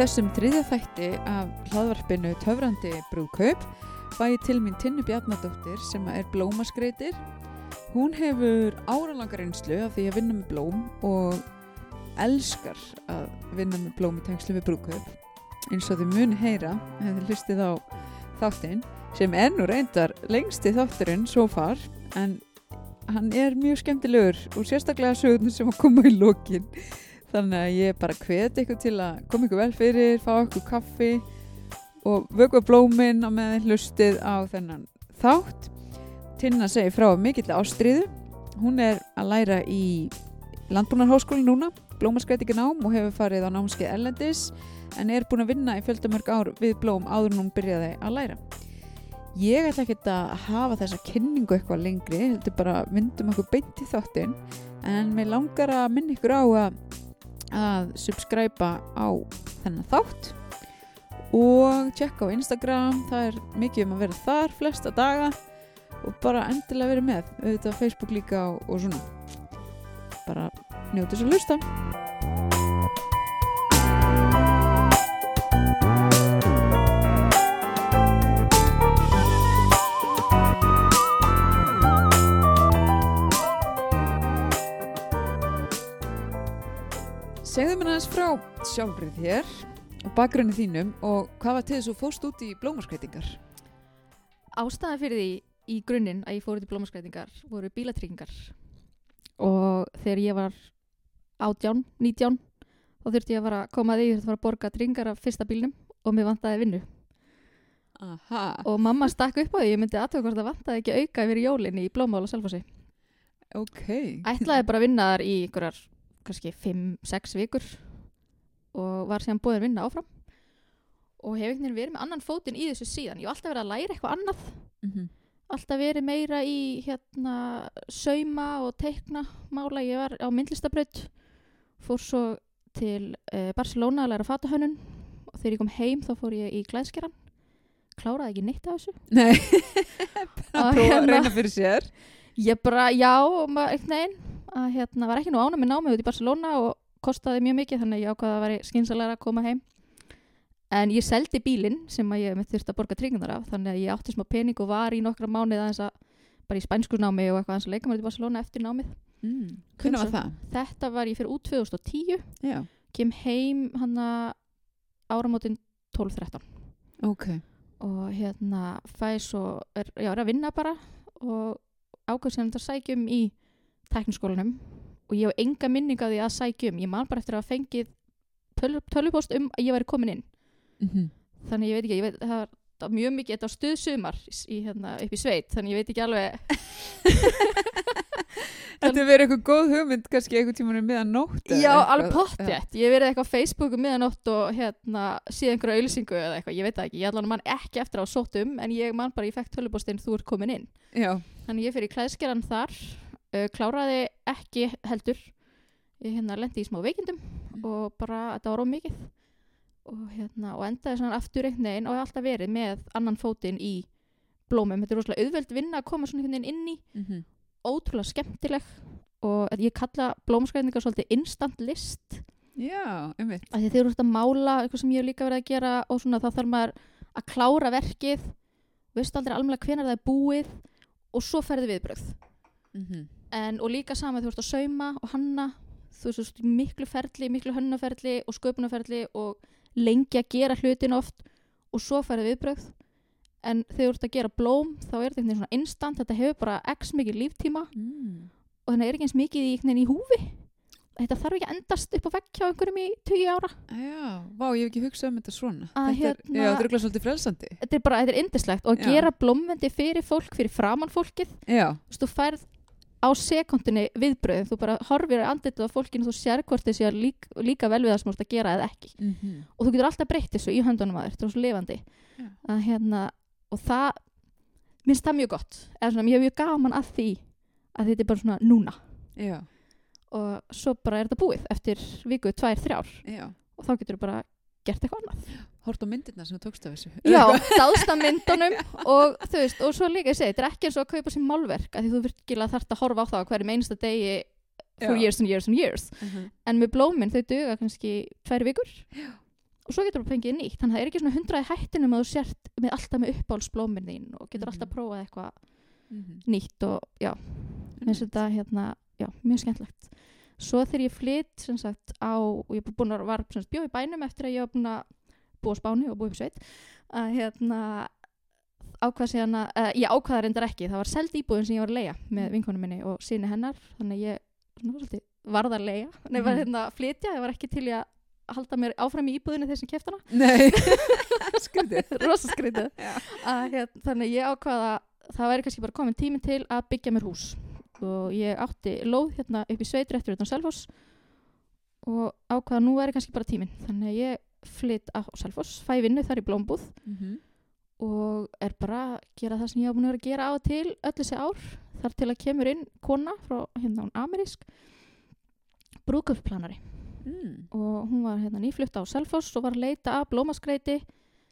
Í þessum þriðja þætti af hlaðvarpinu Töfrandi brúðkaup ég til mín Tinnu Bjarnadóttir sem er blómaskreitir. Hún hefur áralangar einslu af því að vinna með blóm og elskar að vinna með blóm í tengslu við brúðkaup. Eins og þið muni heyra, hefði hlustið á þáttinn, sem er nú reyndar lengsti þátturinn svo far, en hann er mjög skemmtilegur og sérstaklega sögurnar sem að koma í lókinn. Þannig að ég bara hveti ykkur til að koma ykkur vel fyrir, fá ykkur kaffi og vögva blóminn á meðan hlustið á þennan þátt. Tinna segir frá mikill ástriðu. Hún er að læra í landbúnarháskóli núna, blómaskreitikinn ám og hefur farið á námskeið Erlendis en er búin að vinna í fjöldamörg ár við blóm áður en hún byrjaði að læra. Ég ætla ekki að hafa þessa kynningu eitthvað lengri, heldur bara myndum okkur beint í þáttinn en mér langar að minna ykkur á að að subscriba á þennan þátt og tjekka á Instagram það er mikið um að vera þar flesta daga og bara endilega vera með auðvitað Facebook líka og, og svona. Bara njóta svo lusta Segðu mér aðeins frá sjálfrið þér og bakgrunni þínum og hvað var til þess að fóst út í blómarskreitingar? Ástæða fyrir því í grunninn að ég fór út í blómaskreitingar voru bílatryggingar og þegar ég var átján, nítján þá þurfti ég að fara að koma að því ég þurfti að fara að borga tryggingar af fyrsta bílnum og mér vantaði vinnu Aha, og mamma stakk upp á því ég myndi aðtöku hvort það vantaði ekki auka yfir jólinn í blómál og selfossi ok. ætlaði bara að vinna þar í einhverjar kannski 5-6 vikur og var síðan búið að vinna áfram. Og hef einhvern veginn verið með annan fótinn í þessu síðan. Ég hef alltaf verið að læra eitthvað annað. Mm -hmm. alltaf verið meira í hérna sauma og teikna mála, ég var á myndlistabraut fór svo til uh, Barcelona að læra fatahönnun. Og þegar ég kom heim þá fór ég í glæðskeran kláraði ekki neitt af þessu. Nei, Og að prófa að hérna- reyna fyrir sér. ég bara, já, maður einhvern veginn að hérna var ekki nú ána með námið út í Barcelona og kostaði mjög mikið þannig ég ákvaða að vera skynsalega að koma heim en ég seldi bílinn sem að ég mitt þurfti að borga tryggunar af þannig að ég átti smá pening og var í nokkra mánuð aðeins að bara í spænskusnámi og eitthvað aðeins að leika mér út í Barcelona eftir námið Mm. Hvernig var það? þetta var ég fyrir út 2010 Já, kem heim hann að áramótin 12-13 ok. og hérna fæ svo, er, já, er að vinna bara og ákveð sem þetta sækjum í tekniskólanum og ég hef enga minninga því að sækjum ég man bara eftir að hafa fengið töl, tölupost um að ég væri komin inn. Mm -hmm. þannig ég veit ekki, ég veit, það var, mjög mikið þetta var stuðsumar í, hérna, upp í sveit þannig ég veit ekki alveg. Þetta verið eitthvað góð hugmynd kannski einhvern tímann um miðan nótt já, alveg pottjætt, ég verið eitthvað á Facebook um miðanótt og hérna síðan einhverja auðlýsingu eða eitthvað, ég veit það ekki, ég allan man ekki eftir á sótt um en ég man bara, ég fekk tölupostinn þú ert komin inn. Já, Þannig ég fyrir klæðskeran þar, uh, kláraði ekki heldur, ég hérna lendi í smá veikindum og bara þetta var ómikið og, hérna, og endaði svona aftur einhvern veginn og hef alltaf verið með annan fótinn í blómum. Þetta er rosalega auðveld vinna að koma svona einhvern veginn inn í, mm -hmm. ótrúlega skemmtileg og ég kalla blómskræningar svolítið instant list já, að þeir eru að mála eitthvað sem ég hef líka verið að gera og svona þá þarf maður að klára verkið, veist aldrei alveg hvenar það er búið og svo ferði viðbrögð. Mm -hmm. En, og líka saman þú ert að sauma og hanna þú veist, miklu ferli, miklu hönnaferli og sköpunarferli og lengi að gera hlutin oft og svo færði viðbrögð en þegar þú ert að gera blóm þá er þetta einhvern svona instant þetta hefur bara x mikið líftíma mm. og þannig er ekki eins mikið í, í húfi þetta þarf ekki að endast upp á vegg hjá einhverjum í 20 ára Já, vá, ég hef ekki hugsað um þetta svona. Að þetta er, hérna- er örugglega svolítið frelsandi. þetta er bara, þetta er indislegt og að Já. gera blómvendi fyrir fólk, fyrir framann fólkið Já, þú veist, þú færð á sekundinni viðbröðum, þú bara horfir að andlitið á fólkinu, þú sér hvort þið sé líka, líka vel við það sem þú ert að gera eða ekki. Mm -hmm. og þú getur alltaf breytt þessu í höndunum að þér, þetta er svo lifandi. Já. að hérna, og það minnst það mjög gott, eða svona, hef mjög gaman að því að þetta er bara svona núna. Já, og svo bara er þetta búið eftir viku, tvær, þrjár. Já. og þá getur þú bara gert eitthvað annað Hort á myndirna sem þú tókst af þessu. Já, dáðst að myndunum og þú veist, og svo líka ég segi, þetta er ekki eins og að kaupa sér málverk, að því þú virkilega þarft að horfa á það á hverjum einsta degi for Já. years and years and years Mhm. en með blómin þau duga kannski tvær vikur og svo getur þú fengið nýtt þannig að það er ekki svona hundraði hættinum að þú sért með alltaf með uppáhaldsblómin þín og getur Mhm. alltaf prófað eitthvað Mhm. nýtt og já, mér finnst þetta hérna, já, mjög skemmtlegt svo þegar ég flytt sem sagt á, og ég er búin að var sem sagt, bjó í bænum eftir að ég var búin að búa Spáni og búa upp sveit að hérna ákvað síðan að, uh, ég ákvaða reyndar ekki það var seld íbúðin sem ég var að leia með vinkonum minni og síni hennar, þannig að ég svona, varð að leia, nei, var Mhm. hérna að flytja ég var ekki til í að halda mér áfram í íbúðinu þeir sem keft hana. Nei, skrítið. rosa skrítið. Að, hérna, þannig að ég ákvaða það væri kannski bara komin tími til að byggja mér hús. Og ég átti lóð hérna upp í sveit réttur utan Selfoss og ákvaða að nú væri kannski bara tímin þannig að ég flytt á Selfoss fæ vinnu þar í blómbúð Mhm. og er bara að gera það sem ég hafa búin að vera að gera á og til öll þessi ár. Þar til að kemur inn kona frá hérna hún amerísk brúköpsplanari Mm. og hún var hérna nýflutt á Selfoss og var að leita að blómaskreiti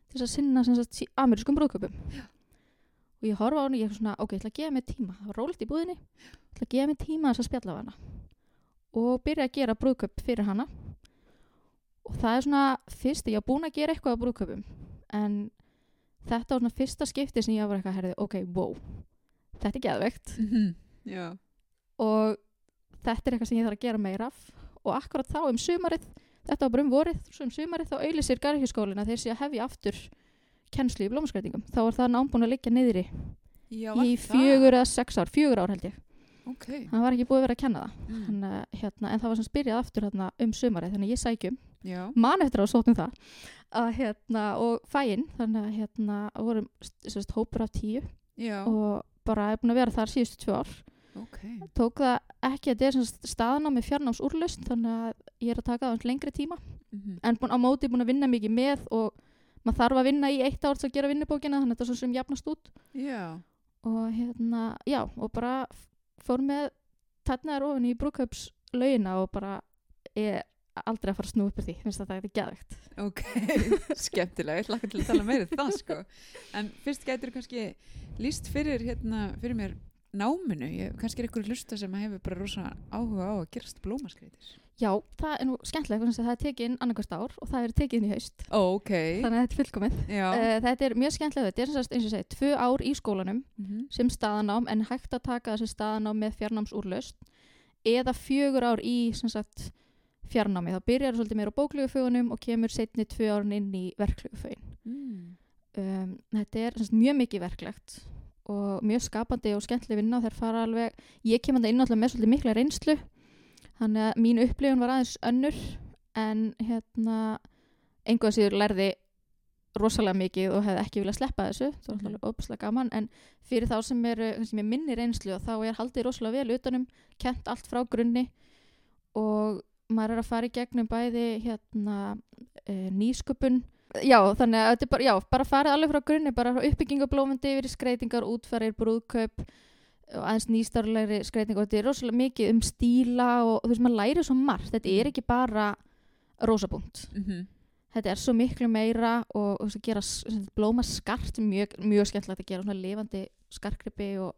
til að sinna sagt, amerískum brúðköpum og ég horfa á henni og ég er svona, ok, ég ætla að gefa mig tíma. Það var rólegt í búðinni, ég ætla að gefa mig tíma þess að spjalla af hana. Og byrja að gera brúðköp fyrir hana og það er svona fyrst, ég var búin að gera eitthvað á brúðköpum en þetta var svona fyrsta skipti sem ég var eitthvað að herði, ok, wow þetta er geðveikt Mhm. Já. og þetta er eitthvað sem ég þarf að gera meira af og akkurat þá um sumarið þetta var bara um vorið, svo um sumarið þá auðlisir garðhjúskólin að þeir sé að hefja aftur kennslu í blómaskreitingum þá var það námbúin að liggja niðri Já, í fjögur eða sex ár, fjögur ár held ég Ok. það var ekki búið vera að kenna það Mm. Þannig, að, hérna, en það var sem spyrjað aftur hérna, um sumarið þannig ég sækjum, Já. man eftir að sótum það að, hérna, og fæinn þannig að hérna, vorum sérst, hópur af tíu Já. og bara er búin að vera þar síðustu tvö ár Ok. tók það ekki að þetta er staðnámi fjarnáms úrlust þannig að ég er að taka það lengri tíma Mhm. en búin, á móti búin að vinna mikið með og maður þarf að vinna í eitt ár til að gera vinnubókina þannig að þetta er svo sem jafnast út Já. og hérna, já, og bara fór með tætnaðar ofin í brúköpslaugina og bara er aldrei að fara að snú upp úr því, finnst þetta eitthvað geðvegt Ok, skemmtilega, ég hlakka til að tala meira um það sko. En fyrst gætur kannski líst fyrir, hérna, fyrir mér náminu, ég, kannski er ykkur hlusta sem hefur bara rosa áhuga á að gerast blómaskreitir. Já, það er nú að það er tekið inn annarkvæmst ár og það er tekið inn í haust Ó, ok, þannig að þetta er fullkomið já. uh, Þetta er mjög skemmtilegt, þetta er sem sagt eins og segi tvö ár í skólanum Mhm. sem staðanám en hægt að taka þessi staðanám með fjarnámsúrlaust eða fjögur ár í sem sagt fjarnámi. þá byrjar það svolítið meira á bóklugufögunum og kemur setni tvö árun inn í verklugufögin Mm. um, þetta er sagt, mjög mikið verklegt og mjög skapandi og skemmtileg vinna og þær fara alveg ég kem að það inn með svolítið mikla reynslu þannig að mín upplifun var aðeins önnur en hérna einhvað síður lærði rosalega mikið og hefði ekki viljað sleppa þessu það var alltaf óbúslega gaman en fyrir þá sem eru minni reynslu þá er haldið rosalega vel utanum kent allt frá grunni og maður er að fara í gegnum bæði hérna e, nýsköpun. Já. Þannig að þetta er bara, já, bara farið alveg frá grunni bara uppbyggingu blómandi yfir skreitingar, útferðir, brúðkaup og aðeins nýstarlegri skreitingar og þetta er rosalega mikið um stíla og þú veist maður læri svo margt, þetta er ekki bara rosapunkt Mhm. þetta er svo miklu meira og, og gera blóma skart mjög, mjög skemmtilegt að gera svona lifandi skarkrippi og,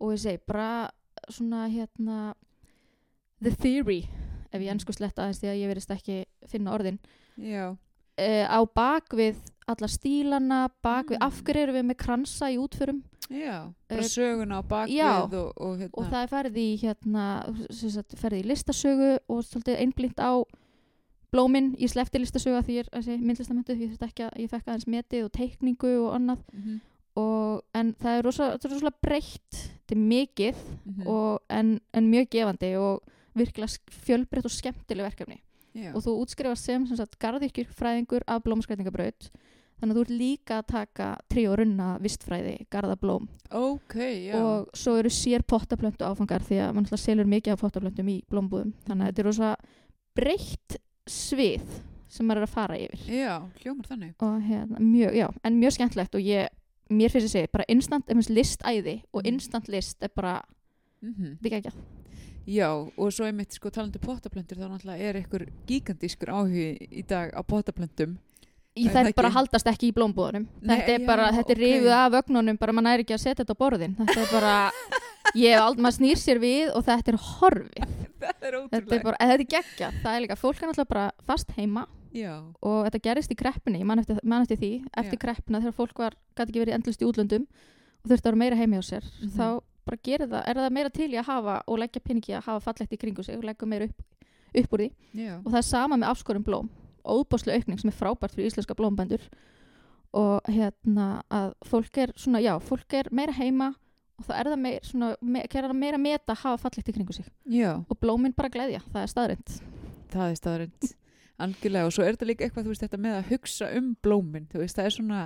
og ég segi bara svona hérna the theory ef ég ennsku sletta aðeins því að ég verðist ekki finna orðin Já, uh, á bakvið alla stílana bakvið, Mm. af hverju erum við með kransa í útförum já, bara Eh, söguna á bakvið já. og, og hérna. og það er ferð í hérna, sem sagt, ferð í listasögu og svolítið einblínt á blómin, ég slefti listasögu að því ég er myndlistamöndu, ég, þurfti ekki að- ég fekk aðeins metið og teikningu og annað Mhm. og, en það er rosa, þetta er rosa breytt þetta er mikið Mhm. og, en, en mjög gefandi og virkilega fjölbreytt og skemmtileg verkefni Já. og þú útskrifast sem, sem sagt, garðyrkjur fræðingur af blómaskreitingabraut þannig að þú ert líka að taka trí og runna vistfræði, garðablóm Ok, já. og svo eru sér pottaplöntu áfangar því að mann selur mikið af pottaplöntum í blómbúðum þannig að þetta er rosa breytt svið sem maður er að fara yfir Já, hljómar þannig. og hérna, mjög, já, en mjög skemmtlegt og ég, mér finnst ég segi, bara instant er minnst listæði og Mhm. instant list er bara, Mm þetta er ekki ekki Já, og svo einmitt sko talandi pottaplöntur þá náttúrulega er ykkur gigantískur áhugi í dag á Er það þær bara haldast ekki í blómbúðunum Nei, þetta er já, bara, þetta er ok. rifið af vögnunum bara maður næri ekki að setja þetta á borðin. Þetta er bara, ég aldrei, maður snýr sér við og þetta er er þetta er bara, en þetta er geggja það er líka, fólk er náttúrulega bara fast heima Já, og þetta gerist í kreppunni, ég man eftir, man eftir því eftir Já. kreppuna þegar fólk var gæti ekki verið endlust í útlöndum og þurfti að vera meira heimi á sér Mhm. þá bara gerir það, er það meira til í að hafa og leggja peningi að hafa fallegt í kringu sig og leggja meira upp, upp úr því. Já, og það er sama með afskorum blóm óbáslega aukning sem er frábært fyrir íslenska blómbændur og hérna að fólk er svona, já, fólk er meira heima og það er það meira, svona, me, meira meta að hafa fallegt í kringu sig. Já, og blómin bara gleðja, það er staðrind það er staðarind algjörlega. Og svo er þetta líka eitthvað þú veist þetta með að hugsa um blómin þú veist það er svona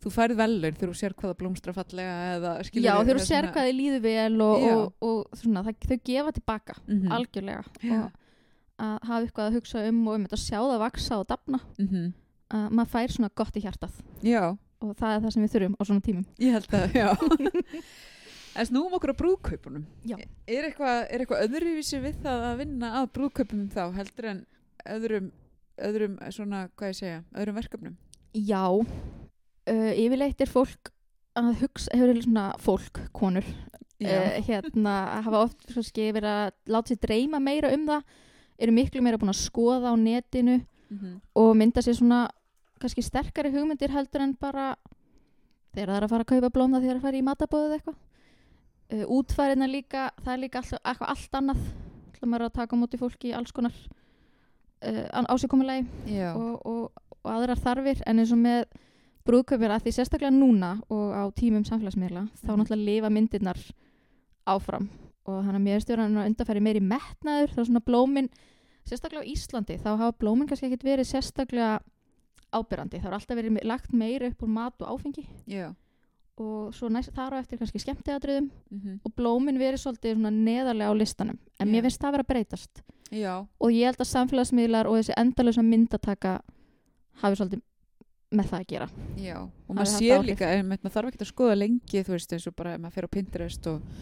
þú færð velun þegar þú sér hvaða blómstra fallega eða skilur Já, þegar þú sér hvað þið líður vel og, og, og svona, það, þau gefa tilbaka mm -hmm. algjörlega. Já. og að hafa eitthvað að hugsa um og um þetta sjá það vaksa og dafna mm að maður fær svona gott í hjartað. Já, og það er það sem við þurfum á svona tímum. Ég held að, já. En snúum okkur á brúðkaupunum. Er eitthvað, er eitthvað öðruvísi við það að vinna að brúðkaupum þá heldur en öðrum, öðrum svona, hvað ég segja, öðrum verkefnum? Já, uh, yfirleitt er fólk að hugsa, hefur verið svona fólk, konur uh, hérna, hafa oft skil verið að láta sér dreyma meira um það eru miklu meira búin að skoða á netinu mm og mynda sér svona kannski sterkari hugmyndir heldur en bara þegar það er að fara að kaupa blómða þegar það er að fara í matabóðið eitthvað. Uh, útfæriðna líka, það er líka all, eitthvað allt annað ætla maður að taka á móti fólki í alls konar uh, ásíkomulegi og, og, og aðrar þarfir en eins og með brúðkaupir að því sérstaklega núna og á tímum samfélagsmiðla þá Mhm. náttúrulega lifa myndirnar áfram. Og þannig að mér stjórn að undarfæri meiri metnaður þá svona blómin sérstaklega á Íslandi þá hafa blómin kannski ekkit verið sérstaklega ábyrrandi það har alltaf verið lagt meira upp úr mat og áfengi. Já. Og svo næst þar á eftir kannski skemmtiðatriðum mm og blómin verið svolítið svona neðarlega á listanum. En Já. mér finnst það vera að breytast. Já, og ég held að samfélagsmiðlar og þessi endalösa myndataka hafi svolítið með það að gera. Já og maður sér líka, maður þarf ekki að skoða lengi þú veist eins og bara maður fer á Pinterest og,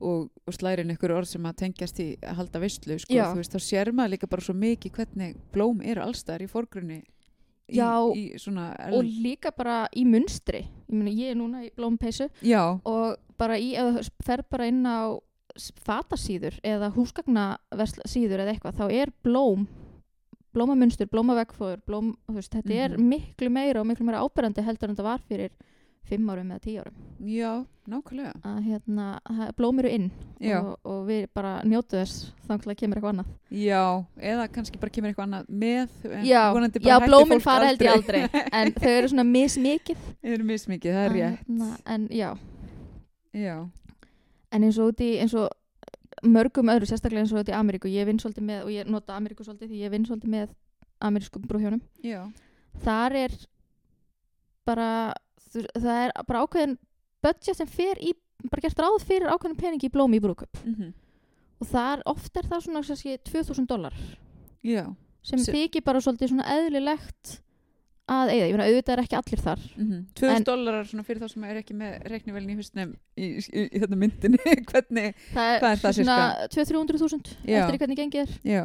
og, og slæri inn ykkur orð sem að tengjast í að halda veistlu sko, þú veist, þá sér maður líka bara svo mikið hvernig blóm eru allstaðar í forgrunni í, Já, í svona og líka bara í munstri. Ég, meni, ég er núna í blómpeysu já, og bara í, þú fer bara inn á fatasíður eða húsgagnasíður eða eitthvað, þá er blóm blómamunstur, blómavegfóður blóm, veist, þetta er Mhm. miklu meira og miklu meira áberandi heldur en þetta var fyrir fimm árum eða tíu árum. Já, nákvæmlega. Að hérna, það- blóm eru inn já, og, og við bara njótu þess þannig að kemur eitthvað annað. Já, eða kannski bara kemur eitthvað annað með en já, vonandi bara já blómin fólk fara held ég aldrei en þau eru svona mismikið. Þau eru mismikið, það er rétt. hérna, en já, já, en eins og út í eins og mörgum öðru, sérstaklega eins og út í Ameríku. Ég vinn svolítið með, og ég nota Ameríku svolítið því ég vinn svolítið með amerískum brúhjónum já, þar er bara það er bara ákveðin budget sem fer í, bara gert ráð fyrir ákveðin peningi í blómi í brúðköp mm og þar oft er það svona kannski 2000 dólar sem Se- þykir bara svolítið svona eðlilegt að eigða, ég meina auðvitað er ekki allir þar. Mm 2000 En- dólarar svona fyrir þá sem er ekki með reiknivelin í húsnum í, í, í þetta myndinni. Hvernig, það Hvað er það svona 200-300.000 Já. eftir í hvernig gengið er. Já,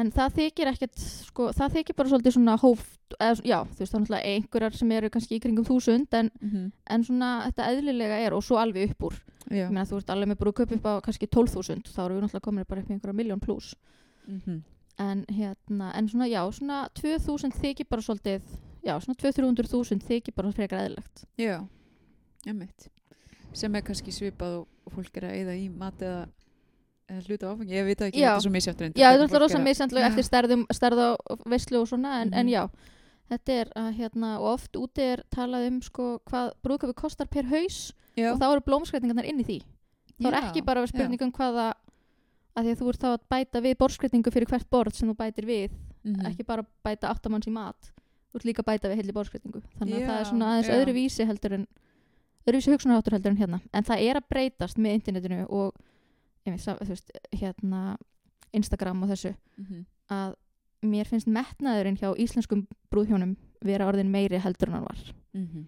en það þykir ekkert sko, það þykir bara svolítið svona hóft eða, já, þú veist, það er náttúrulega einhverjar sem eru kannski í kringum þúsund en, mm en svona þetta eðlilega er og svo alveg upp úr. Meina þú ert alveg með brúðkaup upp á kannski 12.000 þá eru við náttúrulega komin bara upp í einhverja miljón pluss Mm en hérna, en svona já, svona 2000 þykir bara svolítið já, svona 200-300.000 þykir bara frekar eðlilegt. Já, já mitt sem er kannski svipað og, og fólk er að eyða í mat eða, eða hluta áfengi, ég veit ekki, Já. þetta er svo misjátt reyndar já, þetta er rosa Já. eftir stærðum, stærð á veislu og svona en, en Mhm. já, þetta er að hérna, og oft úti er talað um sko hvað brúðkaupi kostar per haus já, og þá eru blómskreitingarnar inn í því. Þá er ekki bara spurning um hvaða að því að þú ert þá að bæta við borðskreitingu fyrir hvert borð sem þú bætir við mhm. ekki bara bæta áttamanns í mat þú ert líka að bæta við heilli borðskreitingu þannig að Já, það er svona aðeins já. öðru vísi heldur en öðru vísi hugsunarháttur heldur en hérna en það er að breytast með internetinu og veit, þú veist, hérna Instagram og þessu Mhm. að mér finnst metnaðurinn hjá íslenskum brúðhjónum vera orðin meiri heldur en hann var Mhm.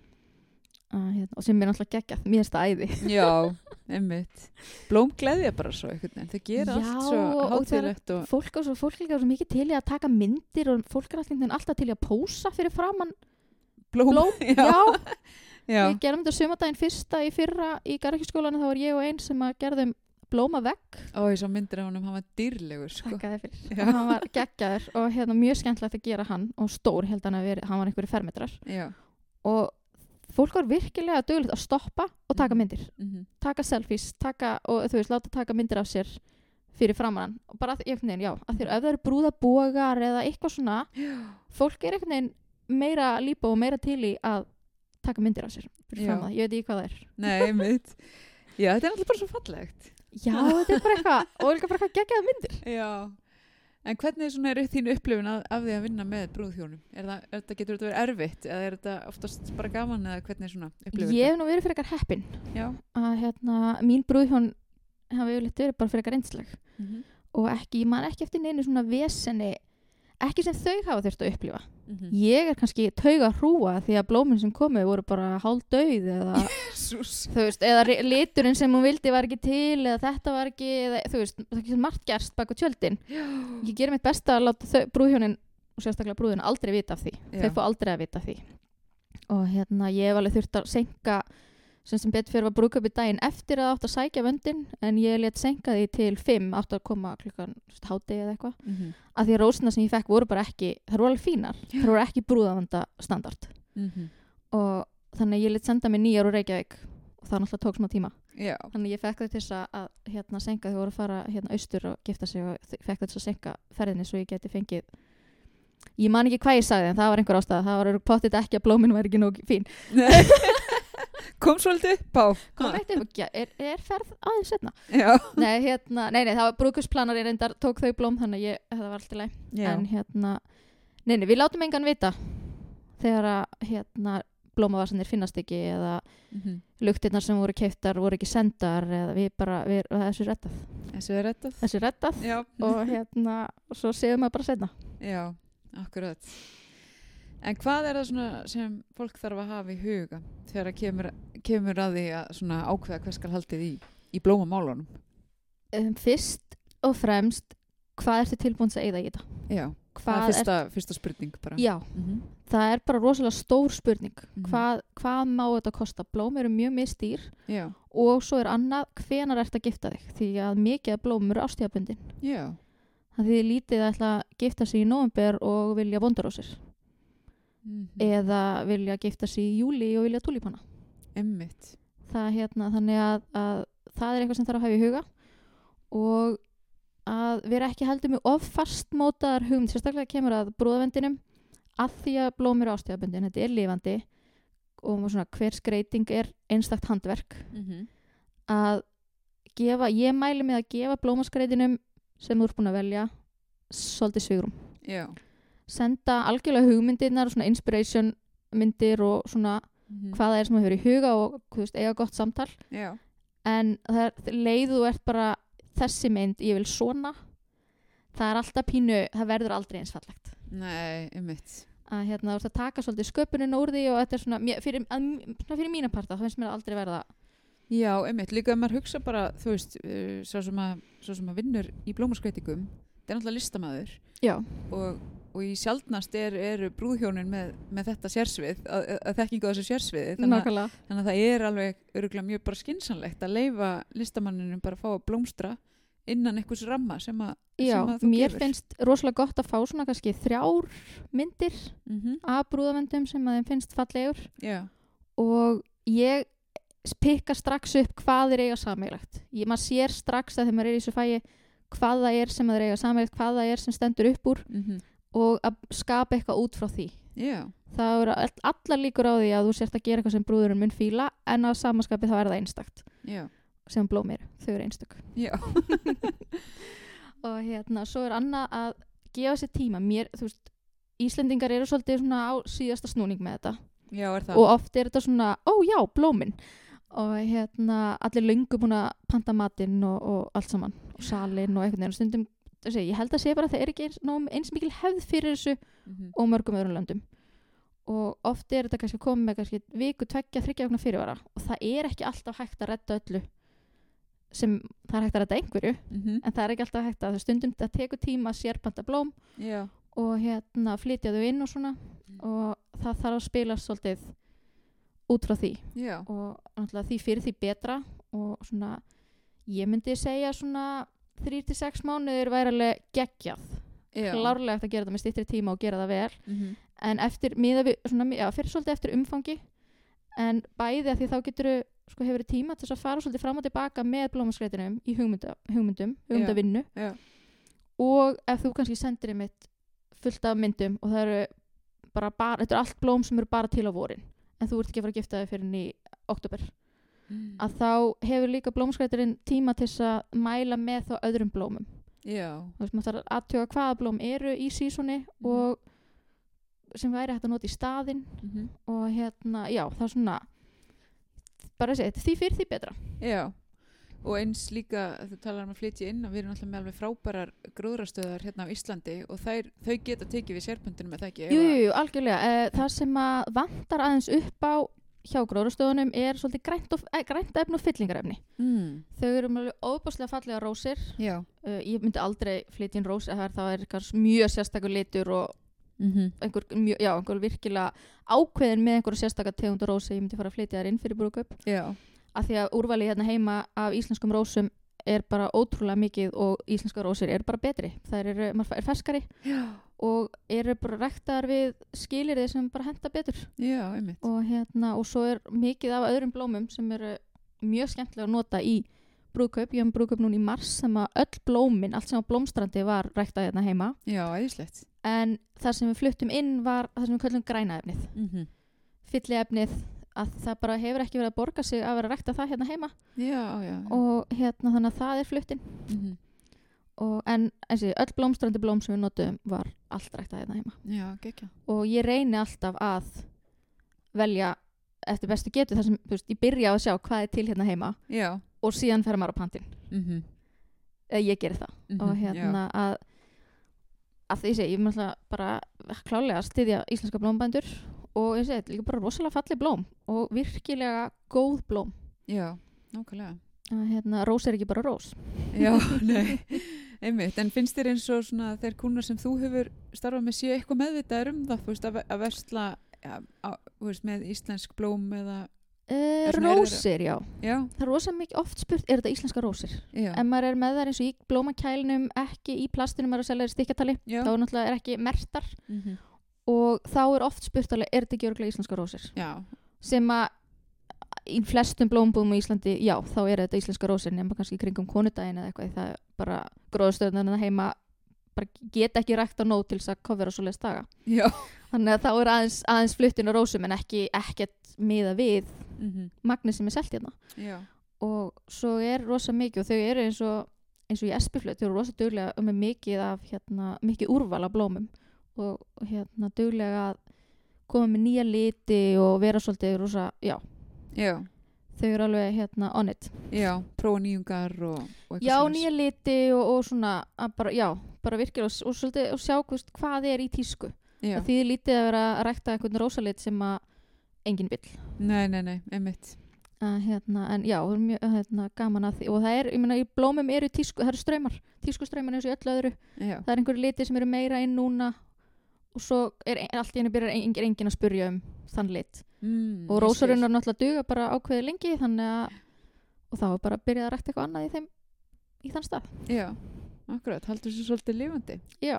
Að, hérna, og sem er náttúrulega geggjað, mér finnst það æði. Já, einmitt. Blóm gleðja bara svo einhvern veginn. Þau gera Já, allt svo og- og það og, fólk er svo, fólk líka svo mikið til í að taka myndir og fólk er alltaf, alltaf til í að pósa fyrir framann blóm, blóm, já, já, við gerum þetta sumardaginn fyrsta í fyrra í garðakískólanu þá var ég og einn sem að gerðum blóma vegg. Ó, ég svo myndir af honum, hann var dýrlegur sko. Og hann var geggjaður og hérna mjög skemmtilegt að gera hann og stór held hann að vera, hann var einhverju fermetrar. Já. Og fólk var virkilega dugilegt að stoppa og taka Mhm. myndir. Mm taka selfies, taka og þú veist, láta taka myndir af sér fyrir framann og bara einhvern veginn, já, að að ef það eru brúðabógar eða eitthvað svona fólk er einhvern veginn meira lípa og meira til í að taka myndir af sér fyrir framann, ég veit ekki hvað það er. Nei, mitt Já, þetta er alltaf bara svo fallegt. Já, þetta er bara eitthvað, og líka bara eitthvað geggjaða myndir. Já En hvernig er er þín upplifun af, af því að vinna með brúðhjónum? Er það, er það, getur þetta verið erfitt eða er þetta oftast bara gaman eða hvernig er svona upplifun ég hef nú verið fyrir eitthvað heppin að hérna, mín brúðhjón hafa yfirleitt verið bara fyrir eitthvað reynsleg mm -hmm. og ekki, ég man ekki eftir neinu svona veseni ekki sem þau hafa þurft að upplifa. Mhm. ég er kannski tauga hrúa því að blómin sem komu voru bara hálf döið eða, veist, eða ri- liturinn sem hún vildi var ekki til eða þetta var ekki, eða, veist, það getur margt gerst bak á tjöldin. Ég gerir mitt besta að láta brúðhjónin og sérstaklega brúðin aldrei vita af því. Já. þau fá aldrei að vita af því. Og hérna ég hef alveg þurft að senka sem sem betur fyrir var brúðköpi daginn eftir að átt að sækja vöndin en ég let senka því til 5 átt að koma klukkan háti eða eitthvað. Mm -hmm. að því að rósina sem ég fekk voru bara ekki þær voru alveg fínar, þær voru ekki brúðavanda standard. Og þannig að ég let senda mig nýjar úr Reykjavík og það náttúrulega tók smá tíma. Já. Þannig að ég fekk til þess að, að hérna, senka þau voru að fara hérna austur og gifta sig og fekk til þess að senka ferðinni svo ég geti fengið ég man ekki hvað ég sagði en það var einhver ástæða. Það var pottit ekki að blómin var ekki nóg fín Kom svolítið upp á. Kom eitt upp, ja, er, er ferð aðeins setna Já. Nei, hérna, nei, nei, það var brúkusplanar ég reyndar tók þau blóm þannig ég, það var allt í Já. En hérna, nei, nei, við látum engan vita þegar að hérna, blómavasanir finnast ekki eða mm -hmm. luktirnar sem voru keiftar voru ekki sendar eða við bara, við, þessu er rettað Þessu er rettað þessu er rettað Já. og hérna, svo séum við bara setna Já, akkurat En hvað er það svona sem fólk þarf að hafa í huga þegar að kemur, kemur að því að ákveða hvað skal haldið í í blómamálunum? um, fyrst og fremst hvað ertu tilbúin að eigða í þetta? Já, það hvað er fyrsta, fyrsta spurning bara. já, Mm -hmm. það er bara rosalega stór spurning. Mhm. hvað, hvað má þetta kosta? Blóm eru mjög mistýr Já, og svo er annað hvenar ert að gifta þig? Því að mikið af blóm eru ástíðabundin já, það því þið lítið að ætla að gifta sig í november og vilja bondarósir mm eða vilja gifta sig í júli og vilja tulipanna emmitt. það hérna þannig að, að það er eitthvað sem þarf að hafa í huga og að vera ekki heldur með of fastmótaðar hugmynd sérstaklega kemur að brúðavendinum að því að blóm eru ástíðabundin þetta er lifandi og svona hver skreiting er einstakt handverk Mm -hmm. að gefa, ég mæli með að gefa blómaskreitinum sem þú ert búin að velja svolítið svigrum Já. Senda algjörlega hugmyndirnar og svona inspiration myndir og svona Mm hvað það er sem þú hefur í huga og veist, eiga gott samtal. Já, en það er bara þessi mynd, ég vil svona það er alltaf pínu það verður aldrei eins fallegt. Nei, emmitt. að hérna, þú ert að taka svolítið sköpunin úr því og þetta er svona, fyrir, að, svona fyrir mína parta, það finnst mér aldrei verða Já, einmitt, líka ef maður hugsa bara, þú veist, uh, svo, sem að, svo sem að vinnur í blómaskreitingum, það er náttúrulega listamæður já, og, og í sjaldnast er, eru brúðhjónin með, með þetta sérsvið, að, að, á þessu sérsviði, þannig, þannig að það er alveg öruglega mjög bara skinsanlegt að leifa listamanninum bara að fá að blómstra innan einhvers ramma sem að, Já, sem að þú mér gefur. finnst rosalega gott að fá svona kannski þrjár myndir mm af brúðavendum sem að þeim finnst fallegur. Já, og ég pikka strax upp hvað þeir eiga sammeilagt. Ég maður sér strax að þegar maður er í þessu fæi hvað það er sem þeir eiga sammeilagt, hvað það er sem stendur upp úr. Mm og að skapa eitthvað út frá því. já, Það eru all- allar líkur á því að þú sért að gera eitthvað sem brúðurinn mun fíla en á samaskapi þá er það einstakt já, sem blóm eru, þau eru einstök. já, og hérna, svo er annað að gefa sér tíma. Mér, þú veist, Íslendingar eru svolítið svona á síðasta snúning með þetta. Já, og oft er þetta svona, ó já, blómin og hérna, allir löngu búin að panta matinn og, og allt saman. Og salinn og einhvern veginn. Og stundum þessi, ég held að sé bara að það er ekki eins, nóg- eins mikil hefð fyrir þessu Mhm. og mörgum öðrum löndum. Og oft er þetta kannski komið með kannski viku, tveggja, þryggja vegna fyrirvara og það er ekki alltaf hægt að redda öllu sem það er hægt að redda einhverju Mhm. en það er ekki alltaf hægt að það stundum það tekur tíma að sérpanta blóm Já, og hérna flytja þau inn og svona og það þarf að spila svolítið út frá því. Já, og því fyrir því betra og svona ég myndi segja svona 3-6 mánuðir væri alveg geggjað. Klárlega eftir að gera þetta með styttri tíma og gera það vel. Mhm. en eftir, miða við, svona, já, fyrir svolítið eftir umfangi. En bæði að því þá getur sko, hefur tíma til þess að fara svolítið fram og tilbaka með blómaskreitinum í hugmynda, hugmyndum hugmyndavinnu. Já. og ef þú kannski sendir einmitt fullt af myndum og það eru bara, bara þetta er allt blóm sem eru bara til á vorin. En þú ert ekki að fara að gifta þig fyrir í oktober Mm. að þá hefur líka blómskreiturinn tíma til að mæla með þá öðrum blómum Já. þú veist, maður þarf að aðtjóga hvaða blóm eru í sísoni Mhm. og sem væri hægt að nota í staðinn Mhm. og hérna, já, það er svona bara að segja, því fyrir því betra Já. Og eins líka, þú talar um að flytja inn og við erum alltaf með alveg frábærar gróðrastöðar hérna á Íslandi og þær, þau geta tekið við sérböndinu með það ekki. ef Jú, að- jú, jú, algjörlega, eh, það sem að vantar aðeins upp á hjá gróðrastöðunum er svolítið grænt, og, eh, grænt efni og fyllingarefni Mm. þau eru mjög óbáslega fallega rósir uh, ég myndi aldrei flytja inn rós eða það er mjög sérstakur litur og Mm -hmm. einhver, mjög, já, einhver virkilega ákveðin með einhverju sérstakar tegundur rósi ég myndi fara að flytja þær inn fyrir brúkup Já. af því að úrvalið hérna heima af íslenskum rósum er bara ótrúlega mikið og íslenska rósir eru bara betri það eru, maður er ferskari Já. og eru bara rektar við skilirði sem bara henda betur Já, og hérna og svo er mikið af öðrum blómum sem eru mjög skemmtilega að nota í brúðkaup, ég hef brúðkaup núna í mars sem að öll blómin, allt sem á blómstrandi var rektað hérna heima Já, æðislegt. en það sem við fluttum inn var það sem við kallum grænaefnið Mm -hmm. fylliefnið að það bara hefur ekki verið að borga sig að vera að rekta það hérna heima Já, já. og hérna þannig að það er fluttin Mm -hmm. og en eins og öll blómstrandi blóm sem við notum var allt rektað hérna heima og ég reyni alltaf að velja eftir bestu getu þar sem veist, ég byrja að sjá hvað er til hérna heima Já. og síðan fer maður á pantinn Mm -hmm. eða ég gerir það Mhm, og hérna að að því segi, ég er náttúrulega bara klálega að styðja íslenska blómbændur og ég segi, þetta er líka bara rosalega falli blóm og virkilega góð blóm. Já, nákvæmlega. hérna, rós er ekki bara rós. Já, nei, einmitt, en finnst þér eins og svona þeir kúnar sem þú hefur starfað með séu eitthvað meðvitaður um það, veist, að, að versla ja, á, veist, með íslensk blóm eða, uh, rósir, já. Já, það er rosa mikið oft spurt, er þetta íslenska rósir? Já, ef maður er með þær eins og í blómakælinum ekki í plastinu, maður er að selja stikkatali þá er náttúrulega er ekki mertar mm og þá er oft spurt alveg, er þetta ekki örgulega íslenska rósir? Já, sem að í flestum blómbúðum í Íslandi, já, þá er þetta íslenska rósir nema kannski kringum konudaginn eða eitthvað það er bara gróðstöðunar heima bara geta ekki rækt á nót til þess að kofera svo leist daga. Já, þannig að þá er aðeins, aðeins fluttin á rósum en ekki ekkert miða við mm magni sem er selt hérna. Já, og svo er rosa mikið og þau eru eins og eins og í espiflut, þau eru rosa duglega um með mikið af hérna, mikið úrval af blómum og hérna duglega að koma með nýja liti og vera svolítið rosa, já, já, þau eru alveg hérna on it. Já, prófa nýjungar og, og eitthvað já, svoleiðis. nýja liti og, og svona bara, já, bara virkilega og, og svolítið og sjá hvist, hvað er í tísku. Það þýðir lítið að vera að rækta einhvern rósalit sem að enginn vill. Nei, nei, nei, einmitt. Að, hérna, en já, það er mjög hérna, gaman að því og það er, ég meina, í blómum eru tísku, það eru ströymar, tískuströymar eins og öllu öðru. Já, það er einhverju liti sem eru meira inn núna og svo er allt í henni byrjar engin, engin að spurja um þann lit. Mm, og skil. náttúrulega duga bara ákveði lengi þannig að og þá er bara að byrja að rækta eitthvað annað í þeim í þann stað. Já, akkurat, haldur þessu svolítið lifandi. Já,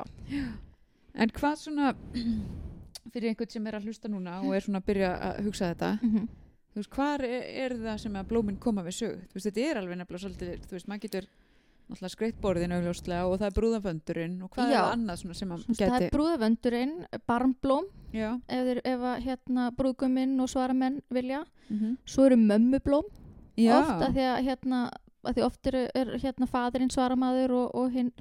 en hvað svona fyrir einhvern sem er að hlusta núna og er svona að byrja að hugsa þetta mm þú veist, hvar er, er það sem að blómin koma við sög? Þú veist, þetta er alveg nefnilega svolítið, þú veist, maður getur náttúrulega skreitt borðin augljóslega og það er brúðaföndurinn og hvað Já. er annað sem að það er brúðavöndurinn barnblóm Já, ef, þeir, ef að hérna brúðguminn og svaramenn vilja mm svo eru mömmublóm Já. oft að því að hérna að því oft er, er hérna fadirinn svaramaður og, og hinn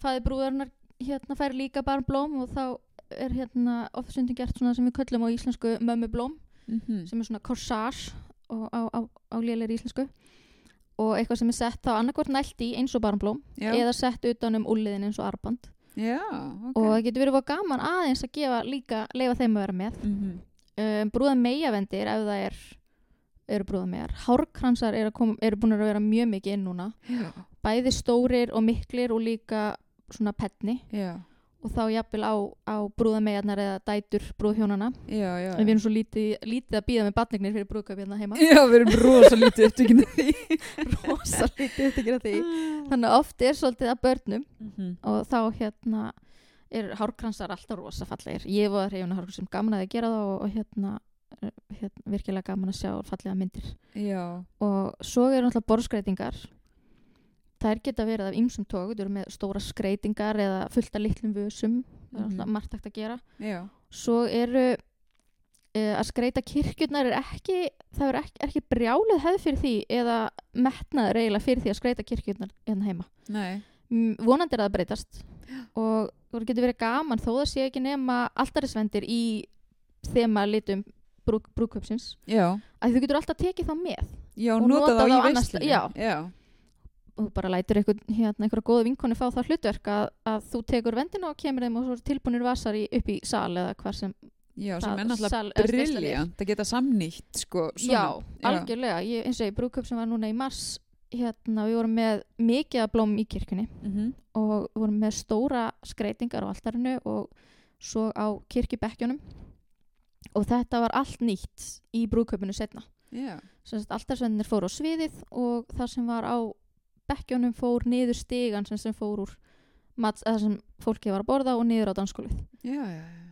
fadir brúðarinnar hérna fær líka barnblóm og þá er hérna oft stundum gert svona sem við köllum á íslensku mömmublóm Mhm. sem er svona corsage og á, á, á lélir íslensku og eitthvað sem er sett þá annarkvort nælt í eins og barnblóm Já, eða sett utan um úliðin eins og arband já, ok. Og það getur verið voða gaman aðeins að gefa líka leifa þeim að vera með. Mhm. um, brúða meiavendir ef það er eru brúða megar hárkransar eru, kom, eru búin að vera mjög mikið inn núna. Já, bæði stórir og miklir og líka svona penni. Já, og þá jafnvel á, á brúðamegarnar eða dætur brúðhjónana já, já. en við erum svo lítið, lítið að býða með batningnir fyrir brúðkaup hérna heima. Já, við erum rosa lítið upptökinu því. rosa lítið þetta gera því. Þannig að oft er svolítið að börnum Mhm. og þá hérna er hárkransar alltaf rosa fallegir. Ég var hreyfuna hárkransum gaman að þið gera það og, og hérna, eh, hérna virkilega gaman að sjá fallega myndir. Já, og svo eru náttúrulega borðskreitingar þær geta verið af ýmsum tók þú eru með stóra skreitingar eða fullt af litlum vösum það er Mhm. alltaf margt hægt að gera já. svo eru uh, að skreita kirkjurnar er ekki það er ekki, er ekki brjálið hefð fyrir því eða metnaður eiginlega fyrir því að skreita kirkjurnar hérna heima Nei. Vonandi er það að breytast og það getur verið gaman þó það sé ekki nema alltarisvendir í þema litum brú, brúköpsins Já. að þú getur alltaf tekið þá með Já, Og nota þá í. Já. Og bara lætur hérna, einhverja góða vinkonni fá það hlutverk að, að þú tekur vendina og kemur þeim og svo tilbúinir vasar í, upp í sal eða hvar sem Já, sem er náttúrulega briljant að geta samnýtt, sko. Já, algjörlega, ég, eins og í brúköp sem var núna í mars hérna, við vorum með mikið blóm í kirkjunni Mhm. og við vorum með stóra skreitingar á altarinu og svo á kirkjubekkjunum og þetta var allt nýtt í brúköpunu setna Já. altarsvennir fóru á sviðið og það sem var á bekkjunum fór niður stigan sem, sem fór úr mats, sem fólki var að borða og niður á danskólið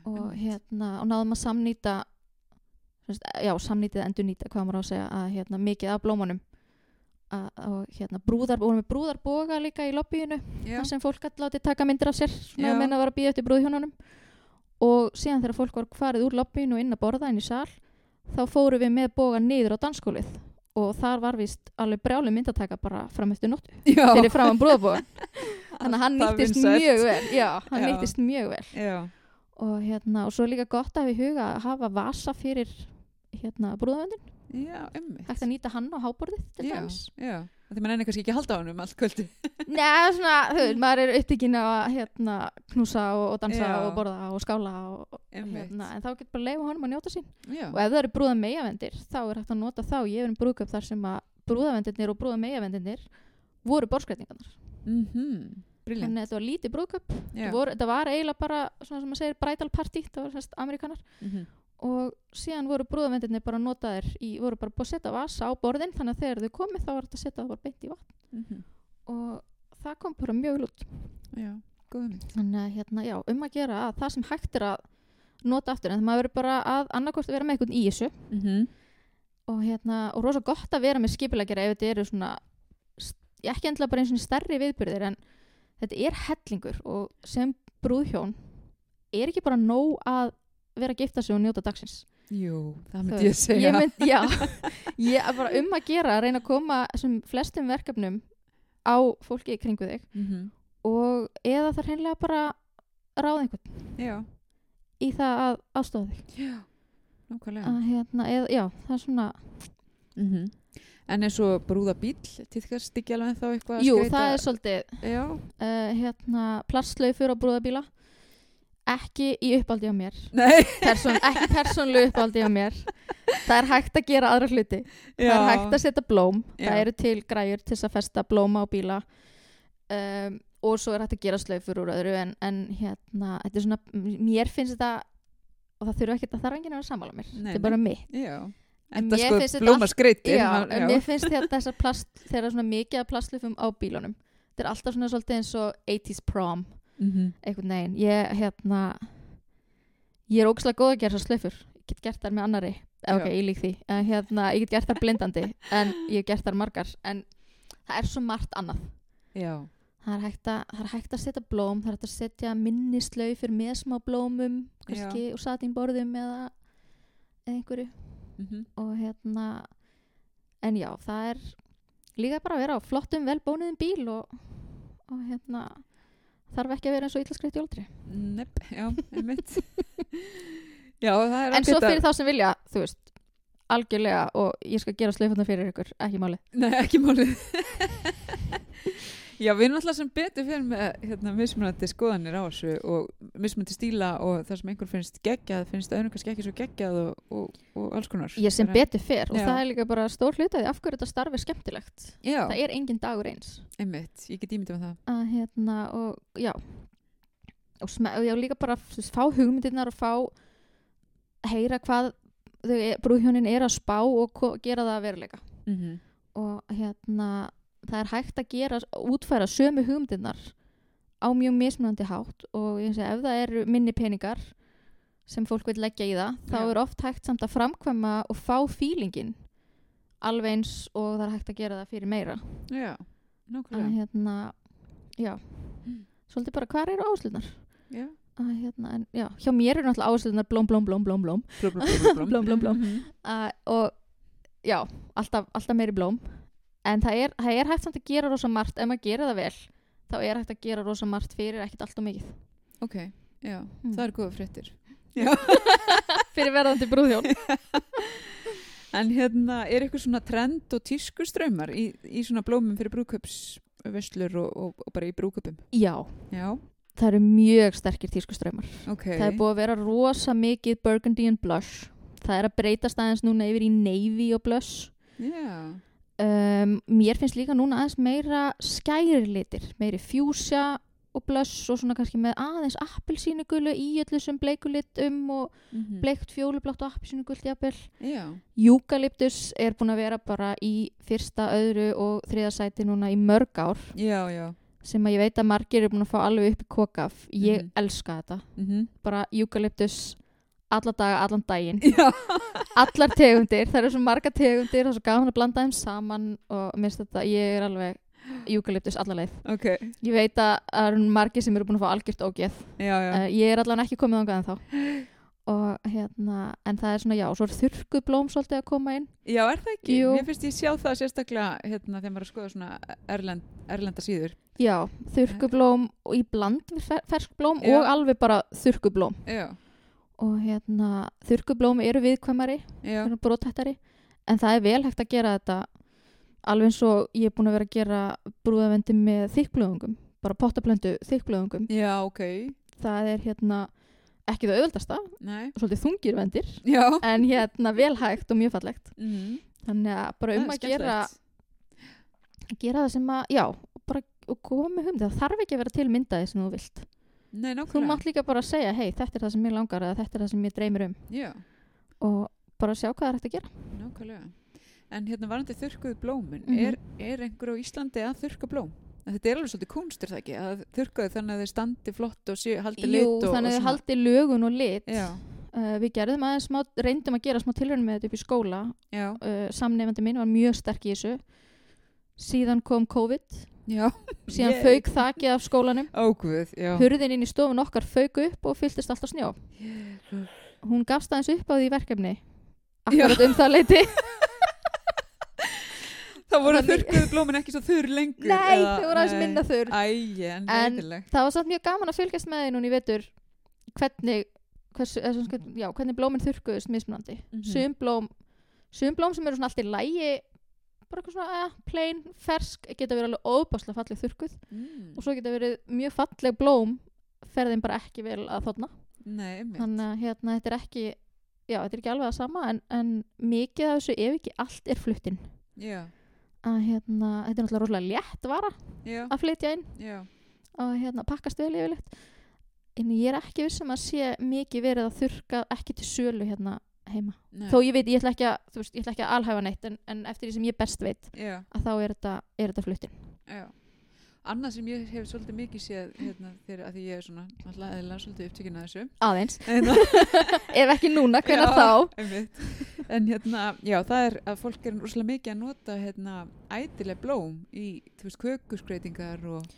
og hérna og náðum að samnýta sem sagt, já, samnýtið endur nýta hvað maður á að segja að hérna, mikið af blómunum. Og hérna brúðar, vorum með brúðarboga líka í lobbyinu þar sem fólk gæti látið taka myndir af sér Já. að menna að vera að býja eftir brúðhjónunum. Og síðan þegar fólk var farið úr lobbyinu og inn að borða inn í sal þá fórum við með boga niður á danskólið og þar var vist alveg brjáli myndataka bara fram eftir nóttu Já. fyrir framan brúðarbogan þannig að hann nýttist mjög vel já, hann nýttist mjög vel Já. og hérna og svo er líka gott að við huga að hafa vasa fyrir hérna brúðavendin Já, emmi. hægt að nýta hann á háborðið til Já, dæmis já. Því maður enni kannski ekki halda á hann um allt kvöldi. Nei, svona, þú veit, maður er upptíkin að hérna, knúsa og, og dansa Já. og borða og skála og. Hérna, en þá getur bara að leifa honum að njóta sín Já. og ef það eru brúða megavendir þá er hægt að nota þá, ég er um brúðköp þar sem að brúðavendirnir og brúða megavendirnir voru borskreitingarnar Mhm. Briljant. þannig að þetta var lítið brúðköp þetta, þetta var eiginlega bara, svona sem maður segir bridal party, það var sérst amerikanar Mhm. og síðan voru brúðavendirnir bara notaðir í, voru bara búið að setja vasa á borðin þannig að þegar þau komið þá var þetta að setja það bara beint í vatn Mhm. og það kom bara mjög vel út Já, góðum. þannig að hérna, já, um að gera að það sem hægt er að nota aftur en maður verður bara að annarkost vera með einhvern í þessu Mhm. og hérna, og rosa gott að vera með skipilegjara ef þetta eru svona ekki endilega bara eins og stærri viðbyrðir en þetta er hellingur og sem brúðhjón er ekki bara nóg að vera að gifta sig og njóta dagsins Jú, það myndi ég segja. ég mynd, já, ég er bara um að gera að reyna að koma sem flestum verkefnum á fólki kringu þig Mhm. og eða það hreinlega bara ráða einhvern Já, í það að aðstofa þig já, nákvæmlega. að, hérna, eða, já, það er svona Mhm. En eins og brúða bíl, týðkast ekki alveg ennþá eitthvað að jú, skreyta? það er svolítið Já, uh, hérna, plastlaufur á brúðabíla ekki í uppáldi á mér nei. Person, ekki persónlu uppáldi á mér það er hægt að gera aðra hluti það er hægt að setja blóm Já. það eru til græjur til að festa blóma á bíla um, og svo er hægt að gera slaufur úr öðru en, en hérna, þetta er svona mér finnst þetta og það þurfa ekki það þarf enginn að vera sammála mér. Þetta er bara mig Já, En mér sko finnst þetta skreyti. já, en mér finnst þetta plast þegar svona mikið af plastlaufum á bílunum. Þetta er alltaf svona svolítið eins og 80s prom. Mhm. einhvern veginn. Ég hérna ég er ógslag góð að gera slöfur ég get gert þær með annari Eh, ok, Já. ég lík því. En, hérna, ég get gert þær blindandi en ég hef gert þær margar. En það er svo margt annað. Já, það er hægt að, er hægt að setja blóm það er hægt að setja minni slöfur með smá blómum kannski og satínborðum eða, einhverju mhm. og hérna en já, það er líka bara að vera á flottum velbónuðum bíl og, og hérna þarf ekki að vera eins og illa skreitt jóldri Nepp, já, einmitt. já, það er en svo fyrir þá sem vilja, þú veist algjörlega og ég skal gera slöfuna fyrir ykkur, ekki máli Nei, ekki málið. Já, við erum alltaf sem betur fyrir með hérna, mismunandi skoðanir á þessu og mismunandi stíla og það sem einhver finnst geggjað finnst öðrum kannski ekki svo geggjað og, og, og alls konar. ég sem betur fer og Já. það er líka bara stór hlutaði af hverju þetta starf er skemmtilegt Já, það er engin dagur eins einmitt, ég get ímyndið með það. að hérna og já og, og já, líka bara fá hugmyndirnar og fá heyra hvað e- brúðhjónin er að spá og gera það að veruleika Mhm. og hérna það er hægt að gera, útfæra sömu hugmyndirnar á mjög mismunandi hátt og ég segi, ef það eru minni peningar sem fólk vil leggja í það þá Já. er oft hægt samt að framkvæma og fá fílingin alveg eins og það er hægt að gera það fyrir meira Já, að nákvæmlega. hérna, já svolítið bara hvar eru áherslunar Já. að hérna, en já, hjá mér eru náttúrulega áherslunar blóm, blóm, blóm, blóm, blóm Blóm, blóm, blóm, Blóm, blóm, blóm. Mhm. uh, og já, alltaf, alltaf meiri blóm en það er, það er hægt samt að gera rosa margt ef maður gerir það vel þá er hægt að gera rosa margt fyrir ekkert allt og mikið. Ok, já, Mm. það er góða fréttir. fyrir verðandi brúðjón En hérna, er eitthvað svona trend og tískuströmmar í, í svona blómum fyrir brúköpsveslur og, og, og bara í brúköpum? já, Já, það eru mjög sterkir tískuströmmar ok. það er búið að vera rosa mikið burgundy and blush. Það er að breytast aðeins núna yfir í navy og blush. Já, um, mér finnst líka núna aðeins meira skæri litir, meiri fjúsja og blush og svona kannski með aðeins appelsínugulu í öllu sem bleikulitum og mhm. bleikt fjólublátt og appelsínugult jafnvel Já, Eucalyptus er búin að vera bara í fyrsta, öðru og þriða sæti núna í mörg ár já, já. sem að ég veit að margir eru búin að fá alveg upp í kokaf ég Mhm. elska þetta Mm bara Eucalyptus alla daga, allan daginn allar tegundir, það eru svo marga tegundir er svo gaman að blanda þeim saman og minnst þetta, ég er alveg Eucalyptus alla leið, ok. ég veit að það eru margir sem eru búin að fá algjört ógeð Já, já. uh, ég er allan ekki komið þangað en þá og hérna, en það er svona já, svo er þurrkuð blóm svolítið að koma inn Já, er það ekki? Jú. Mér finnst ég sjá það sérstaklega hérna þegar maður er að skoða svona erlend, erlenda síður. já, þurrkuð blóm og í bland fersk blóm Já. og alveg bara þurrkuð blóm Já, og hérna, þurrkuð blóm eru viðkvæmari brothættari en það er vel hægt að gera þetta alveg eins og ég er búin að vera að gera brúðavendi með þykblöðungum bara pottablöndu þykblöðungum já, ok. það er hérna ekki það auðvöldasta, svolítið þungir vendir já. en hérna vel hægt og mjög fallegt Mm. þannig að bara um að gera, skemmtilegt. gera það sem að já, bara og koma með hum það þarf ekki að vera til myndaði sem þú vilt Nei, þú mátt líka bara segja, hei, þetta er það sem ég langar eða þetta er það sem ég dreymir um. Já, og bara sjá hvað það er hægt að gera. Nákvæmlega. En hérna varandi þurrkuð blómin, Mhm. er, er einhver á Íslandi að þurrka blóm? En þetta er alveg svolítið kunstur það ekki, að þurrka þau þannig að þau standi flott og séu haldi lit Jú, og, þannig að þau haldi lögun og lit. Uh, við gerðum aðeins smá, reyndum að gera smá tilhörnum með þetta upp í skóla. Uh, samnefandi minn var mjög sterk í þessu. Síðan kom COVID já. síðan Ég- fauk þakið af skólanum Óguð, já. hurðin inn í stofun okkar fauk upp og fylltist alltaf snjó hún gafst aðeins upp á því verkefni akkurat um það leiti Það voru Þannig- þurrkuð blómin ekki svo þurr lengur. nei, eða- þau voru aðeins nei. minna þurr Æ, en En- leiðilegt. það var samt mjög gaman að fylgjast með því núna í vetur hvernig hversu, eða svona, hvernig- já, hvernig blómin þurrkuðust mismunandi Mhm. sum blóm sum blóm sem eru svona allt í lægi bara eitthvað svona, eh, plain, fersk geta verið alveg óbáslega falleg þurrkuð Mm. og svo geta verið mjög falleg blóm ferðin bara ekki vel að þarna Nei, einmitt. þannig að hérna, þetta er ekki já, þetta er ekki alveg það sama en, en mikið af þessu, ef ekki allt er fluttin Já, að hérna, þetta er náttúrulega rosalega létt vara já, að flytja inn já. og hérna pakkast vel yfirleitt en ég er ekki vissum að sé mikið verið að þurka ekki til sölu hérna heima Nei. þó ég veit, ég ætla ekki að, þú veist, ég ætla ekki að alhæfa neitt en, en eftir því sem ég best veit Já, að þá er þetta, er þetta fluttin já. Annað sem ég hef svolítið mikið séð hérna þegar að því ég er svona alltaf eðla svolítið upptökin að þessu. aðeins, Hérna, ef ekki núna, Já. þá einmitt. En hérna, já, það er að fólk er úrslega mikið að nota hérna ætileg blóm í, þú veist, kökuskreitingar og,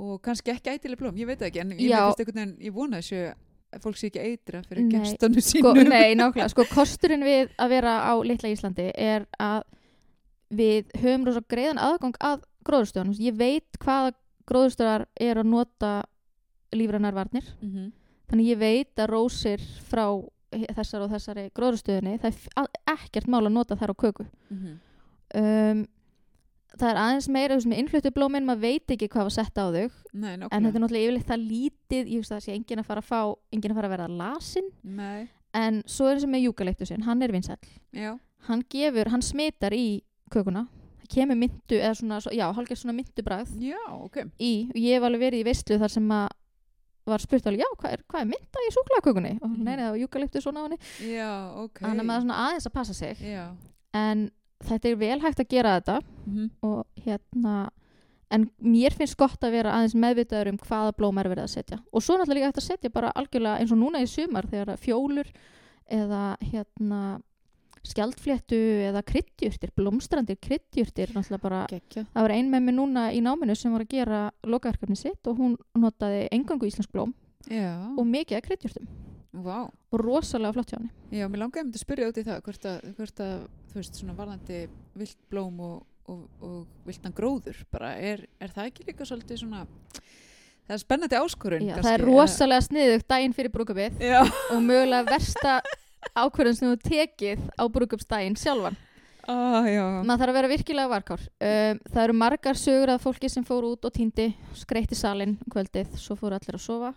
og kannski ekki ætileg blóm, ég veit það ekki, en ég Já. finnst einhvern veginn, ég vona þessu fólk sé ekki eitra fyrir gestunum sko, sínum. nei, nákvæmlega, sko kosturinn við að vera á litla Íslandi er að við höfum rosa greiðan aðgang að gróðurstöðunum, ég veit hvaða gróðurstöðar er að nota lífrænar varnir, Mhm. þannig ég veit að rósir frá þessar og þessari gróðurstöðunni, það er ekkert mál að nota þær á köku Mhm. um, það er aðeins meira með innfluttu blómin, maður veit ekki hvað var sett á þau. Nei, en þetta er náttúrulega yfirleitt það lítið ég veist að það sé enginn að fara að fá enginn að fara að verða lasin Nei, en svo er þessi með júkalektusin, hann er vinsæll. Já, hann gefur, hann smitar í kökuna. Það kemur myndu, eða svona, svo- já, hálfgerð svona myndubræð já, ok. í, og ég hef alveg verið í veistlu þar sem að var spurt alveg, já, hvað er, hvað er mynda í súklakökunni og Mhm. neina, það var júkaliptu svona á henni. Já, ok. þannig að maður aðeins að passa sig. En þetta er vel hægt að gera þetta Mhm. og hérna en mér finnst gott að vera aðeins meðvitaður um hvaða blóm er verið að setja og svo náttúrulega líka hægt að setja bara algjörlega eins og núna í sumar þegar fjólur eða hérna skjaldfléttu eða kryddjurtir, blómstrandir Gekja. það var ein með mig núna í náminu sem var að gera lokaverkefni sitt og hún notaði engangu íslensk blóm Já. og mikið að Vá. og rosalega flott hjá henni Já, mér langaði að spyrja út í það hvort að, hvort að þú veist, svona varðandi vilt blóm og, og, og viltan gróður bara, er, er það ekki líka svolítið svona það er spennandi áskorun Já, það er rosalega sniðugt daginn fyrir brúkabið og mögulega versta ákverðin sem þú tekið á brúkupsdægin sjálfan. ah. Maður þarf að vera virkilega varkár. Um, það eru margar sögur af fólki sem fór út og týndi, skreitti salin um kvöldið, svo fóru allir að sofa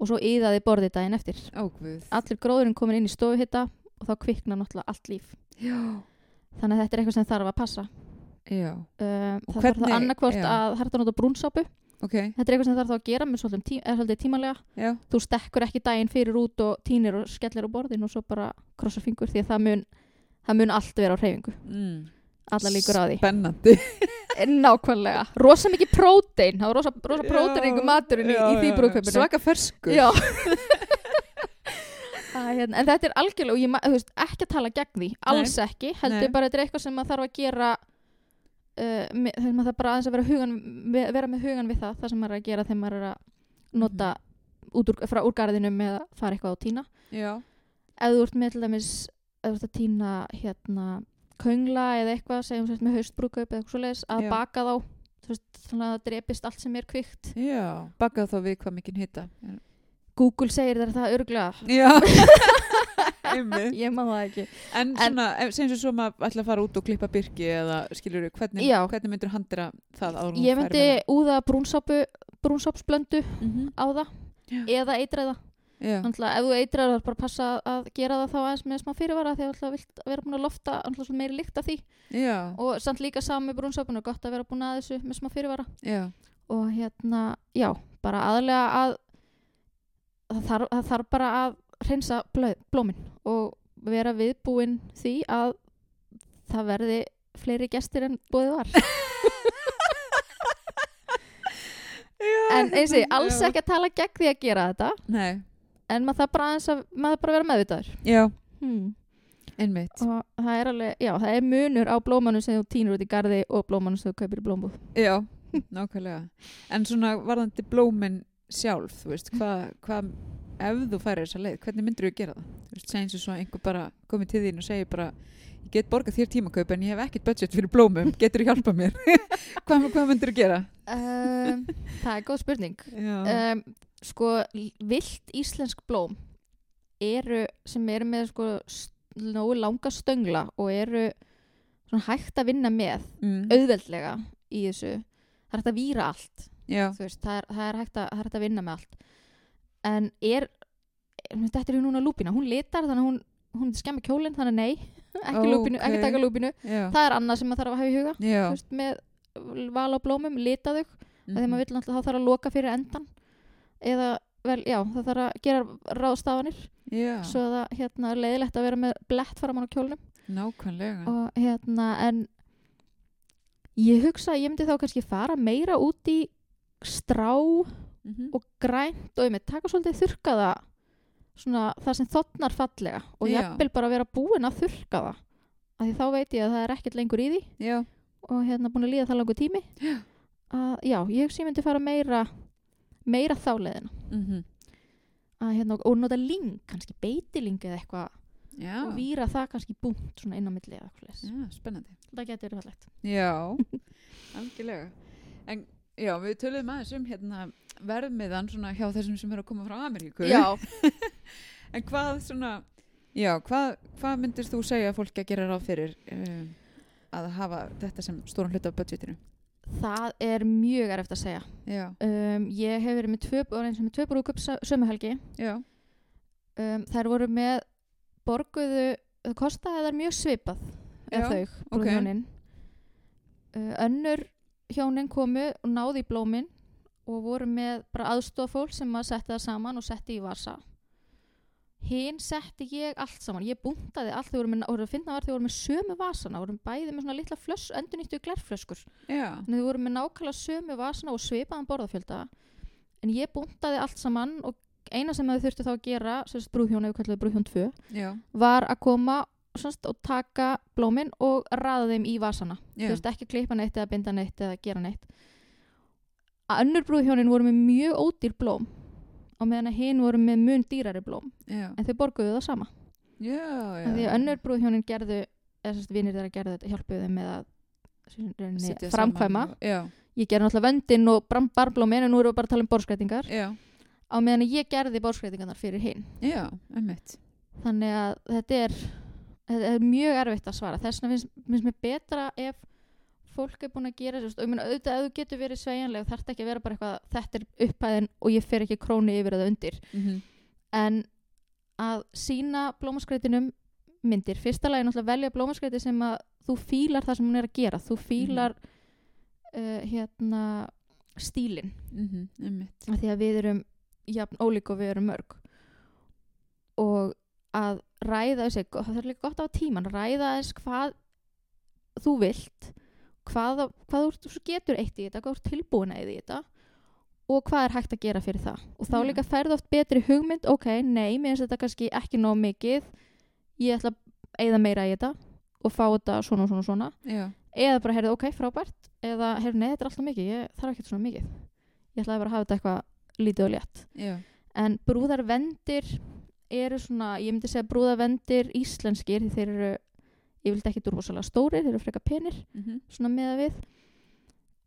og svo yðaði borðið daginn eftir. Ágvöð. Allir gróðurinn komin inn í stofuhitta og þá kvikna náttúrulega allt líf. Já. Þannig að þetta er eitthvað sem þarf að passa. Já, Um, Og það þarf hvernig- það annarkvort já. að hægt að nota brúnsápu. ok. Þetta er eitthvað sem þarf þá að gera með svolítið, tí er svolítið tímalega. Já. þú stekkur ekki daginn fyrir út og tínir og skellir á borðin og svo bara krossa fingur því að það mun, það mun allt vera á hreyfingu Mm. Alla líkur á því Spennandi. nákvæmlega, rosa mikið prótein það var rosa, rosa Já, próteiningu maturinn í, já, í því já. brúðkaupinu Svaka. Að, hérna, en þetta er algjörlega og ég veist, ekki að tala gegn því, alls ekki heldur Nei. bara þetta er eitthvað sem maður þarf að gera uh, með, þegar maður þarf bara aðeins að vera, hugan, ve- vera með hugan við það það sem maður er að gera þegar maður er að nota út úr, frá úr garðinum eða fara eitthvað á tína Já. ef þú ert með til dæmis ef þú ert að týna hérna köngla eða eitthvað, segjum sérst með haustbrúkaup eða eitthvað svoleiðis, að Já. baka þá þú veist, þannig að það drepist allt sem er kvikt Já. Bakað þá við hvað mikinn hitta. Google segir þér það örglega Já. Einmitt. ég má það ekki En svona, ef- segjum svo maður ætla að fara út og klippa byrki eða skilur hvernig, Já. hvernig myndur handira það en þú ég myndi úða brúnsápu brúnsápsblöndu Mhm. á það Já. eða eitræða Já. Þannig að ef þú eitrar það bara passa að gera það þá aðeins með smá fyrirvara því að vilt vera búin að lofta meiri lykt af því Já. og samt líka með brúnsápun og gott að vera búin að þessu með smá fyrirvara Já. og hérna, já, bara aðlega að það þarf, það þarf bara að hreinsa blöð, blómin og vera viðbúin því að það verði fleiri gestir en búið var en eins og alls Já. ekki að tala gegn því að gera þetta Nei. En maður þarf bara aðeins að maður bara vera meðvitaður Já. hmm. Einmitt. og það er alveg, já, það er munur á blómanum sem þú týnur út í garði og blómanum sem þú kaupir í blómbúð Já. Nákvæmlega. En svona varðandi blómin sjálf, þú veist, hvað, hva, ef þú færir þessa leið, hvernig myndur þú gera það? Þú veist, segjum svo svona einhver bara komið til þín og segir bara, ég get borgað þér tímakaup en ég hef ekkert budget fyrir blómum, getur þú hjálpað mér? hvað, hvað myndur þú gera? um, það er góð spurning um, sko, vilt íslensk blóm eru sem eru með sko nógu langa stöngla og eru svona hægt að vinna með mm. auðveldlega í þessu það er hægt að víra allt veist, það, er, það, er að, það er hægt að vinna með allt en er þetta er núna lúpina, hún litar þannig að hún, hún skemmir kjólinn, þannig að nei ekki, lúpínu, ekki Ókei. taka lúpinu Já. það er annað sem maður þarf að hafa í huga veist, með val á blómum, lita þau mm. náttúrulega þá þarf að loka fyrir endan eða vel, já, það þarf að gera ráðstafanir Já. svo að það hérna, er leiðilegt að vera með blett framan á kjólnum Nákvæmlega. og hérna en ég hugsa að ég myndi þá kannski fara meira út í strá Mhm. og grænt og ég með taka svolítið þurrkaða svona það sem þotnar fallega og Já. jafnvel bara vera búin að þurrka það af því þá veit ég að það er ekkert lengur í því Já. og hérna búin að líða það langur tími Já. að já, ég hugsa ég myndi fara meira meira þá leiðina Mm að, hérna, og nota ling, kannski beitiling eða eitthvað og víra það kannski búnt svona inn á milli eða eitthvað. Já, spennandi. það getur verið fallegt Já, algjörlega. En já, við töluðum aðeins um hérna verðmiðan svona hjá þessum sem eru að koma frá Ameríku. já, En hvað svona, já, hvað, hvað myndir þú segja fólk að gera ráð fyrir um, að hafa þetta sem stóran hluta af budgetinu? Það er mjög erfitt að segja. Um, ég hef verið með tvö, tvö brúkup sömuhelgi um, þær voru með borguðu, það kostaði þær mjög svipað eða þau, ok. brúðhjónin. Uh, önnur hjónin komu og náði í blómin og vorum með bara aðstofafólk sem að setja það saman og setti í vasa hinn setti ég allt saman. Ég buntaði allt, þau voru að finna var þau voru með sömu vasana, voru bæði með svona litla flöss, endurnýttu glerflöskur. Að þau voru með nákvæmlega sömu vasana og svipaðan borðafjölda. En ég buntaði allt saman og eina sem þau þurftu þá að gera sérst brúðhjón, kallum þau brúðhjón 2 já, var að koma sérst, og taka blómin og raða þeim í vasana. Já, þú veist ekki klippa neitt eða binda neitt eða gera neitt. Að önnur brúðhjónin voru með mjög ódýr blóm á meðan að hinn voru með mun dýrari blóm. Já, en þau borguðu það sama. Já, já. því að önnur brúðhjónin gerðu eða sérst vinir þeirra gerðu þetta hjálpuðu þeim með að Setja framkvæma. ég gerði náttúrulega vöndin og barblómin en nú erum við bara að tala um borskreitingar á meðan að ég gerði borskreitingarnar fyrir hinn. Þannig að þetta er, þetta er mjög erfitt að svara. Þess vegna finnst mér betra ef fólk er búin að gera og ég meina auðvitað ef þú getur verið sveigjanleg þarf ekki að vera bara eitthvað þetta er upphæðin og ég fer ekki krónu yfir eða undir. Mm en að sína blómaskreitinum myndir, fyrsta lagi náttúrulega velja blómaskreiti sem að þú fílar það sem hún er að gera. Þú fílar uh, hérna stílin Emmitt. af því að við erum jafn ólík og við erum mörg. Og að ræða þessi, það er líka gott á tíman ræða þess hvað þú vilt hvað, hvað þú getur eitt í þetta, hvað ert tilbúin að í þetta og hvað er hægt að gera fyrir það. Og þá líka færðu oft betri hugmynd ok, nei, mér finnst þetta kannski ekki nóg mikið ég ætla að eigða meira í þetta og fá þetta svona og svona svona. Já, eða bara heyrðu ok, frábært eða heyrðu, nei, þetta er alltaf mikið, ég þarf ekki svona mikið. Ég ætlaði bara að hafa þetta eitthvað lítið og létt. Já, en brúðarvendir eru svona, ég myndi segja brúðarvendir íslenskir, þeir eru ég vildi ekki dúrfosalega stórir, þeir eru freka penir mhm, svona meða við.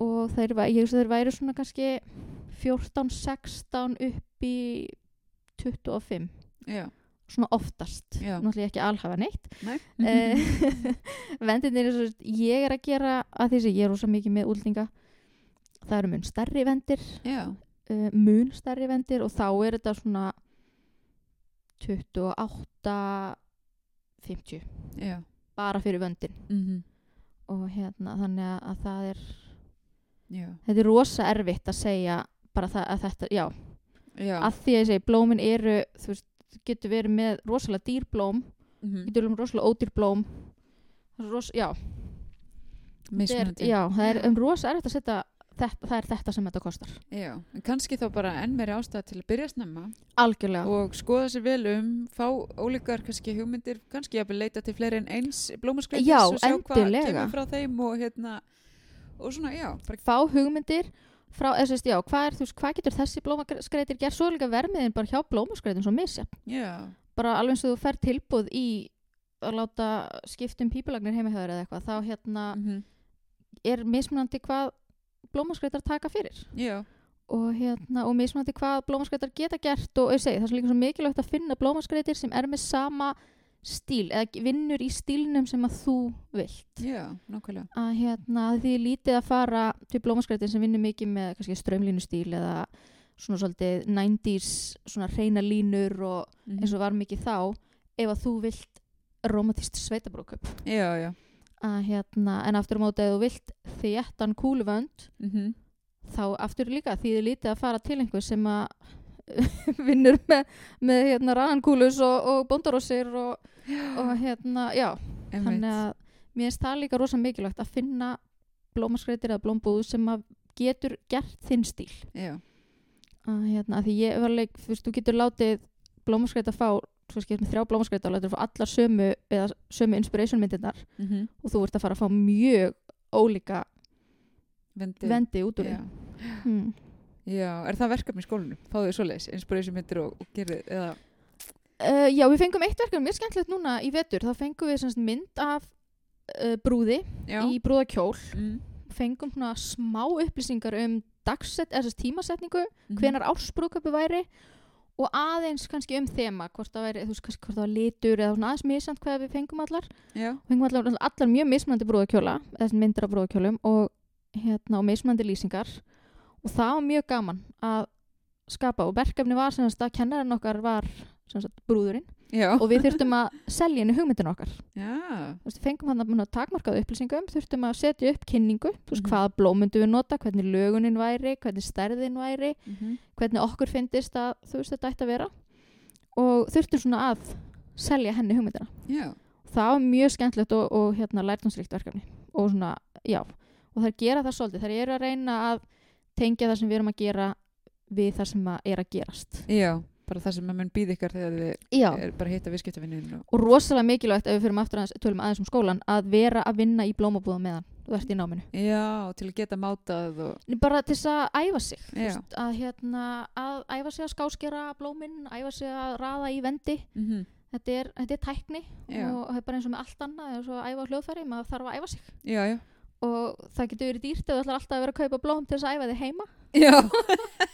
Og þeir, ég veist að þeir væri svona kannski 14, 16 upp í 25 já, svona oftast, Já. náttúrulega ekki alhafa neitt. Nei. Eh, vendinir er svo ég er að gera að því sem ég er rosa mikið með úldinga það eru mun stærri vendir uh, mun stærri vendir og þá er þetta svona 28 50 já, bara fyrir vöndin mhm, og hérna þannig að, að það er já, þetta er rosa erfitt að segja bara það að þetta, já, já, að því að ég segi blómin eru, þú veist, getur verið með rosalega dýr blóm, mhm, getur verið með rosalega ódýr blóm. Það er rosa, já, er, já, það er um rosa erfitt að setja þetta, það er þetta sem þetta kostar. Já, en kannski þá bara enn meiri ástæða til að byrja snemma algjörlega, og skoða sér vel um, fá ólíkar kannski hugmyndir, kannski að leita til fleiri en eins blómaskreitis og sjá hvað kemur frá þeim og hérna og svona, já, bara fá hugmyndir frá, eða sérst, já, hvað er, þú veist, hvað getur þessi blómaskreitir gert, svo líka vermiðin bara hjá blómaskreitin svo misjafn, já, bara alveg eins og þú fer tilbúð í að láta skiptum pípulagnir heimihöður eða eitthvað, þá hérna mhm, er mismunandi hvað blómaskreitar taka fyrir. Já, og hérna, og mismunandi hvað blómaskreitar geta gert og segi, það er líka svo mikilvægt að finna blómaskreitir sem er með sama stíl, eða vinnur í stílnum sem að þú vilt. Já, að hérna, því lítið að fara til blómaskreitin sem vinnur mikið með kannski strömlínu stíl eða svona svolítið 90s svona reyna línur og Mhm. eins og var mikið þá ef að þú vilt romantist sveitabrúkup já, já, að hérna, en aftur á móti ef þú vilt þéttan kúluvönd mhm, þá aftur líka því þið lítið að fara til einhver sem að vinnur með, með hérna rannkúlus og, og bondarósir og, og hérna, já. Þannig að mér finnst það líka rosa mikilvægt að finna blómaskreitir eða blómbúð sem að getur gert þinn stíl. Já, að hérna, að því ég var leik, þú veist, þú getur látið blómaskreit að fá, svo skipt með þrjá blómaskreit og að fá allar sömu sömu inspiration myndirnar. Mhm, og þú ert að fara að fá mjög ólíka vendi, vendi út úr því. Hmm. já, er það verkefni í skólinu? Fáðu þið svoleiðis, inspiration myndir og, og gerðið, eða, Uh, já, við fengum eitt verkefni, mjög skemmtilegt núna í vetur, þá fengum við semst mynd af uh, brúði já, í brúðakjól, mm, fengum svona smá upplýsingar um dagsett, tímasetningu, mhm, hvenar ársbrúðköpi væri og aðeins kannski um þema, hvort það væri, þú veist, kannski hvort það var litur eða svona aðeins misjant hvað við fengum allar, já, fengum allar, allar mjög mismunandi brúðakjóla, eða myndir af brúðakjólum og hérna og mismunandi lýsingar. Og það var mjög gaman að skapa og verkefni var sem að kennarinn okkar var sagt brúðurinn Já. og við þurftum að selja henni hugmyndin okkar veist, fengum hann að takmarkaðu upplýsingum þurftum að setja upp kynningu veist, Mhm. hvaða blóm myndum við nota, hvernig lögunin væri hvernig stærðin væri Mhm. hvernig okkur finnist að þú veist þetta ætti að vera og þurftum svona að selja henni hugmyndina Já. það var mjög skemmtilegt og, og hérna lærtumsríkt verkefni og svona, og þær gera það svolítið, þær eru að reyna að tengja það sem við erum að gera við það sem að er að gerast Já. Bara það sem að mun býð ykkar þegar þið er bara að hitta viðskiptavinnin og... og rosalega mikilvægt ef við fyrir aftur aðeins, tölum aðeins um skólan að vera að vinna í blómabúða meðan þú ert í náminu. Já, til að geta mátað og... Bara til þess að æfa sig veist, að, hérna, að æfa sig að skáskera blómin æfa sig að raða í vendi. Mm þetta er, þetta er tækni Já. og það er bara eins og með allt annað eins og að æfa hljóðfæri, maður þarf að æfa sig. Já, já. og það getur verið dýrt ef þú ætlar alltaf að vera að kaupa blóm til þess að æfa þig heima. Já.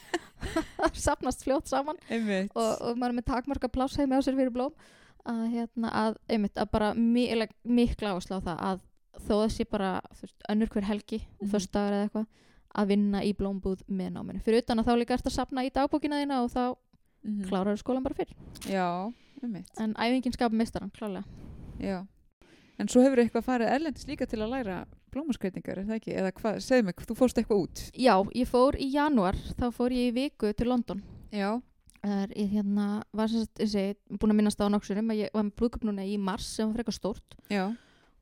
sapnast fljótt saman. Og, og maður er með takmarka pláss heima á sér fyrir blóm. Að, hérna, að, einmitt, að bara mikla, mikla áherslu á það að þó sé bara veist, önnur hver helgi, mm föstudagar eða eitthvað að vinna í blómbúð með náminu. Fyrir utan að þá líka ert að sapna í dagbókina þína og þá Mhm. klárar skólan bara fyrr. Já, en æfingin skapa mistaran, klálega. Já. En svo hefur eitthvað farið erlendis líka til að læra blómaskreitingar, er það ekki? Eða hvað, segðu mig, þú fórst eitthvað út. já, ég fór í janúar, þá fór ég í viku til London Já. er, ég hérna, var sem sagt, þessi, búin að minnast á nokksurum að ég var með brúðköp núna í mars sem var frekar stórt Já.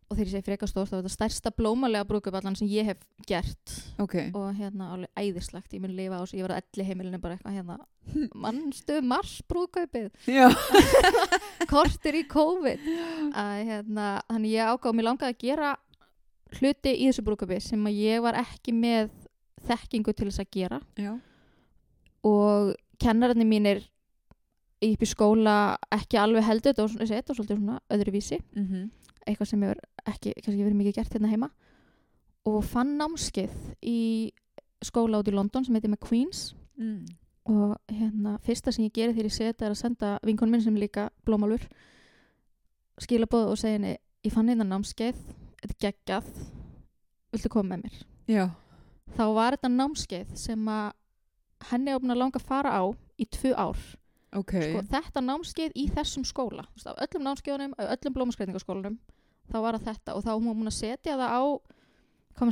Og þegar ég segi frekar stórt þá var þetta stærsta blómalega brúðköp allan sem ég hef gert. Ok. og hérna alveg æðislegt, ég mun lifa á þessu ég var að elli heimilinu bara eitthvað hérna. Mannstu mars brúðkaupið? Já. kortir í COVID. Að hérna, þannig ég ágáð mér langaði að gera hluti í þessu brúðköpi sem að ég var ekki með þekkingu til þess að gera. Já. og kennararnir mínir í skóla ekki alveg heldur þetta var svolítið svona öðruvísi. Mm eitthvað sem hefur ekki, kannski verið mikið gert hérna heima og fann námskeið í skóla út í London sem heitir McQueen's mm. og hérna, fyrsta sem ég geri þegar ég seti er að senda vinkonum minn sem líka blómálfur skilabóð og segja henni ég fann hérna námskeið, þetta er geggjað viltu koma með mér Já. þá var þetta námskeið sem að henni að langa að fara á í tvö ár Ok. sko, þetta námskeið í þessum skóla af öllum námskeiðunum, af öllum blómaskreitingaskólanum þá var það þetta og þá var hún búin að setja það á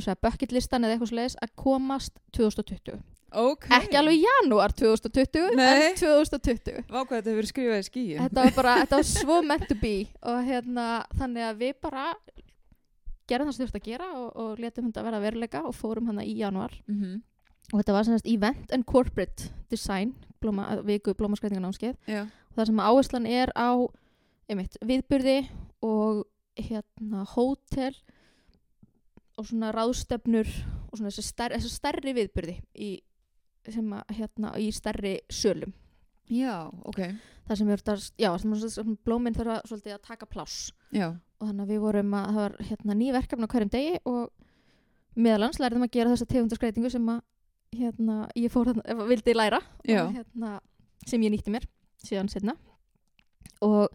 segja, bucketlistan eða eitthvað sliðis að komast 2020 Ok. ekki alveg janúar 2020 Nei. en 2020 Vá hvað þetta hefur skrifað í skíin. þetta var bara, þetta var svo meant to be og hérna, þannig að við bara gerðum það sem þurfti að gera og, og letum þetta verða veruleika og fórum hana í janúar Mm -hmm. og þetta var semst event and corporate design blóma, viku blómaskreitinganámskeið Já. og það sem áherslan er á einmitt, viðburði og hérna hótel og svona ráðstefnur og svona þessi, stær, þessi stærri viðburði í, sem að hérna í stærri sölum Já, ok. það sem er sem blóminn þarf að, svolítið að taka pláss Já. og þannig að við vorum að það var hérna ný verkefni á hverjum degi og meðalans lærðum að gera þessa tegundaskreitingu sem að hérna ég fór þarna, vildi læra Já. og hérna sem ég nýtti mér síðan setna og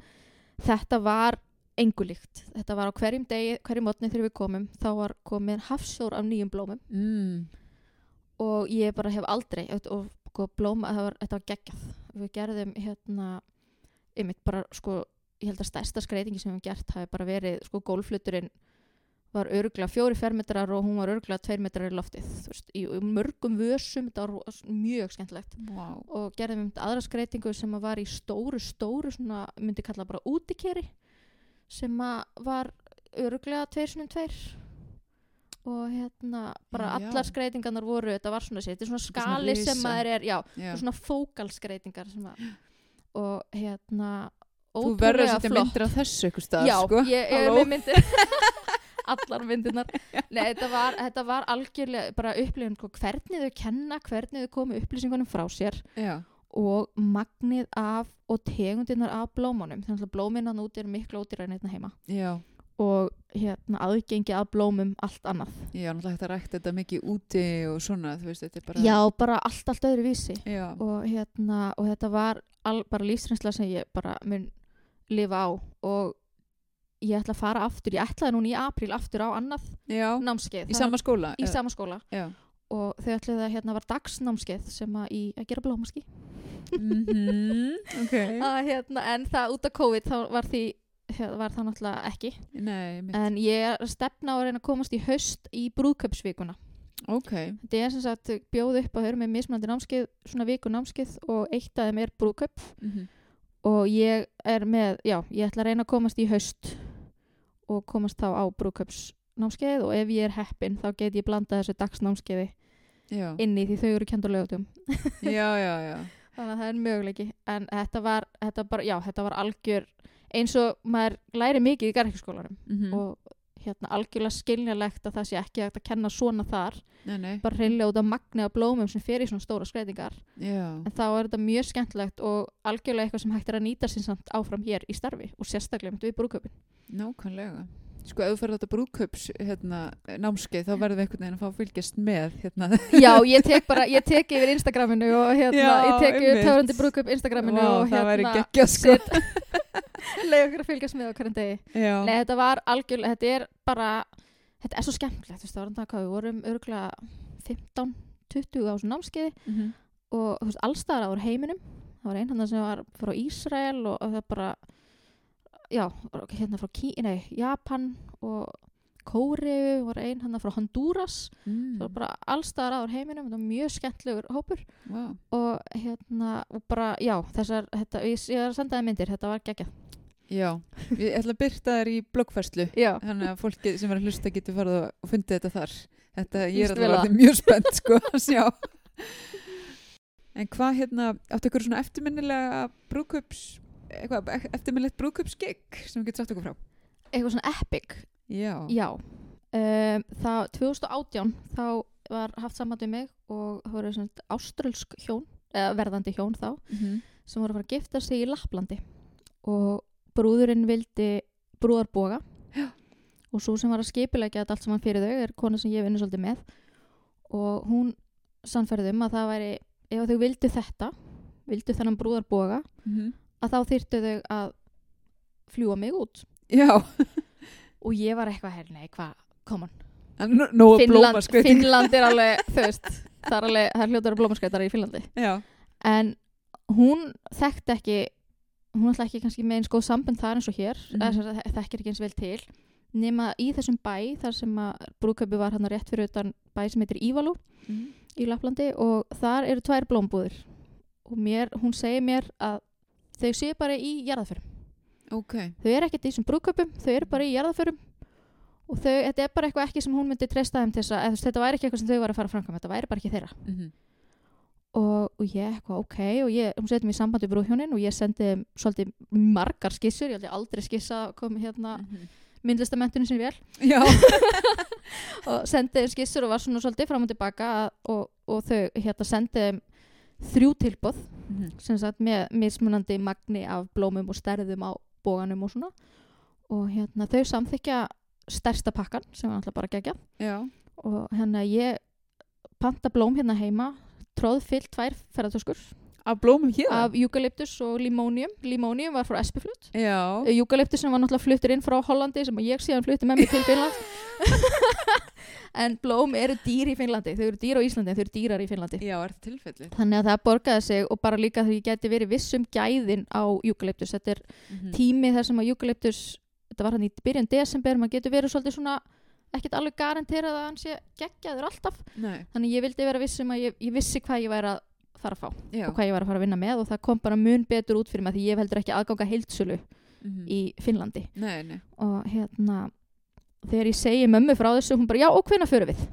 þetta var engu líkt. Þetta var á hverjum degi, hverjum mótni þegar við komum þá var komin hafsjór af nýjum blómum. Mm. og ég bara hef aldrei og, og sko, blóm, það var, þetta var geggjað. Við gerðum hérna einmitt bara sko, ég held að stærsta skreitingi sem við hefum gert hafi bara verið sko gólfluturinn var örgla fjóri fermetrar og hún var örgla tveir metrar í loftið þú veist, í mörgum vössum þetta var mjög skemmtilegt. Vá. og gerðum um aðra skreitingu sem var í stóru, stóru svona, myndi kalla bara útikeri sem að var öruglega tveir sinum tveir og hérna bara Já. allar skreitingarnar voru, þetta var svona sér, þetta er svona Þetta er svona skali sem maður er, já, Já. svona fókalskreitingar og hérna Þú verður að setja myndir á þessu ykkur stað, Já, sko. ég, ég er með myndir allar myndirnar Nei, þetta var, þetta var algjörlega bara upplifun, sko, hvernig þau kenna hvernig þau komu upplýsingunum frá sér Já. Og magnið af og tegundirnar af blómunum þannig að blóminan út er miklu ódýrar en hérna heima Já. og hérna aðgengi af blómum allt annað Já, náttúrulega hægt að rækta þetta mikið úti og svona, þú veist, þetta er bara... já, bara allt, allt öðru vísi og hérna, og þetta var all, bara lífsreynsla sem ég bara mun lifa á og ég ætla að fara aftur, ég ætlaði núna í apríl aftur á annað Já. námskeið Í sama skóla? í sama skóla. Og þau ætlaði að hérna var dagsnámskeið sem að, í, að gera blómaski Mhm, ok. að, hérna, en það út af COVID þá var því var það náttúrulega ekki Nei, en ég er stefna á að reyna að komast í haust í brúðköpsvikuna Ok. þetta er sem sagt bjóð upp að höra með mismunandi námskeið svona viku námskeið og eitt af þeim er brúðköp Mhm. og ég er með, já, ég ætla að reyna að komast í haust og komast þá á brúðköpsnámskeið og ef ég er heppin þá get ég blanda þessu dagsnámskeiði Já. inn í því þau eru kend á lögatum já, já, já. þannig að það er möguleiki en þetta var, þetta bara, já, þetta var algjör eins og maður læri mikið í garðkjöskólanum Mhm. og hérna algjörlega skiljanlegt að það sé ekki að kenna svona þar Nei, nei. bara hreinlega út af magni af blómum sem fer í svona stóra skreitingar Já. en þá er þetta mjög skemmtilegt og algjörlega eitthvað sem hægt er að nýta sér samt áfram hér í starfi og sérstaklega með við brúköpin Nákvæmlega. Sko, ferð þetta brúðkaups hérna, námskeið, þá verðum við einhvern veginn að fá að fylgjast með hérna. já, ég tek bara, ég tek yfir Instagraminu og hérna, Já, ég tek yfir töfrandi brúköp Instagraminu Vá, og það hérna geggjað, sko. leið okkur að fylgjast með á hverjum degi Já. Nei, þetta var algjörlega, þetta er bara þetta er svo skemmtilegt, þú veist, það var þetta hvað við vorum örgulega 15 20 á þessu námskeiði Mhm. og þú veist, allstaðar á heiminum það var einn hann sem var frá Ísrael og, og það bara já, hérna frá Kí, nei, Japan og Kóreu var einn hann frá Honduras Mm. það var bara allstaðar á heiminum þetta var mjög skemmtlegur hópur Vá. og hérna, og bara, já þessar, þetta, ég, ég er að senda það myndir þetta var geggjað Já. Ég ætla að byrta þær í bloggfærslu. Þannig að fólki sem er að hlusta getur farið og fundið þetta þar. Þetta, ég er alveg mjög spennt, sko, að sjá. En hvað, hérna, áttu ykkur svona eftirminnilega brúðkaups, eitthvað, e- eftirminnilegt brúðkaupsgigg sem við getum sagt okkur frá? eitthvað svona epic. Já. Já, um, það 2018 þá var haft samband við mig og það voru svona áströlsk hjón, eða verðandi hjón þá, Mm sem voru að fara að gifta sig í Lapplandi. Og brúðurinn vildi brúðarboga. Og svo sem var að skipilegja allt saman fyrir þau er kona sem ég vinnu svolítið með. Og hún sannferði um að það væri, ef þau vildu þetta, vildu þennan brúðarboga, -hmm. Að þá þyrftu þau að fljúa mig út Já. og ég var eitthvað, herr, nei, hvað, come on Nú no, Finnland. Finnland er alveg, þú veist það er alveg, það er hljótar blómaskreitar í Finnlandi Já. en hún þekkti ekki hún ætla ekki kannski með eins góð sambund þar eins og hér mm þekkir ekki eins vel til nema í þessum bæ þar sem að brúköpi var hann rétt fyrir utan bæ sem heitir Ívalú Mm í Laplandi og þar eru tvær blómbúður og mér, hún segir mér að þau séu bara í jarðaförum Ok. þau eru ekkert í þessum brúköpum þau eru bara í jarðaförum og þau, þetta er bara eitthvað ekki sem hún myndi treysta þeim til þess að þetta væri ekki eitthvað sem þau var að fara framkvæm þetta væri bara ekki þeirra Mm -hmm. og, og ég eitthvað ok og ég, hún setið mér í sambandi við brúðhjónin og ég sendi svolítið margar skissur ég ég aldrei skissa að kom hérna myndlistamentunum sinni vel Mhm. Já. og sendi þeim skissur og var svona svolítið fram og tilbaka og, og þau hérna sendi þrjú tilbúð Mhm. sem sagt með mismunandi magni af blómum og stærðum á bóganum og svona og hérna þau samþykja stærsta pakkan sem var alltaf bara gegja Já. og hérna ég panta blóm hérna heima tróð fyllt tvær ferðartöskur Af blómum hér? af eukalyptus og limónium limónium var frá Espiflut Já. eukalyptus sem var náttúrulega fluttur inn frá Hollandi sem ég síðan flutti með mig til Finnland en blóm eru dýr í Finnlandi þau eru dýr á Íslandi en þau eru dýrar í Finnlandi Já, er þetta tilfelli? þannig að það borgaði sig og bara líka því ég geti verið vissum gæðin á eukalyptus þetta er Mm tími þar sem að eukalyptus þetta var hann í byrjun desember maður getur verið svolítið svona ekkert alveg garanterað að hann sé geggjaður alltaf Nei. þannig ég vildi vera vissum að ég, ég vissi hvað ég væri að fara að fá Já. og hvað ég var að fara að vinna með og það kom bara mun betur út fyrir mig því ég heldur ekki aðganga heildsölu Mm í Finnlandi Nei, nei. og hérna þegar ég segi mömmu frá þessu hún bara já og hvenær förum við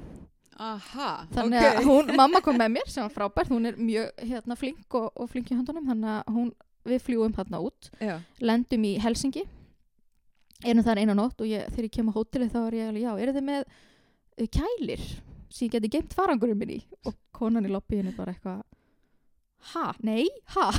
Aha. þannig ok. að hún, mamma kom með mér sem var frábært hún er mjög hérna, flink og, og flink í höndunum þannig að hún, við fljúum hérna út Já. lendum í Helsingi erum þar eina nótt og ég, þegar ég kem á hótelið þá er ég alveg já, eru þið með uh, kælir sem ég geti geimt farangurinn minn í og konan í lobbyinu bara eitthvað ha, nei, ha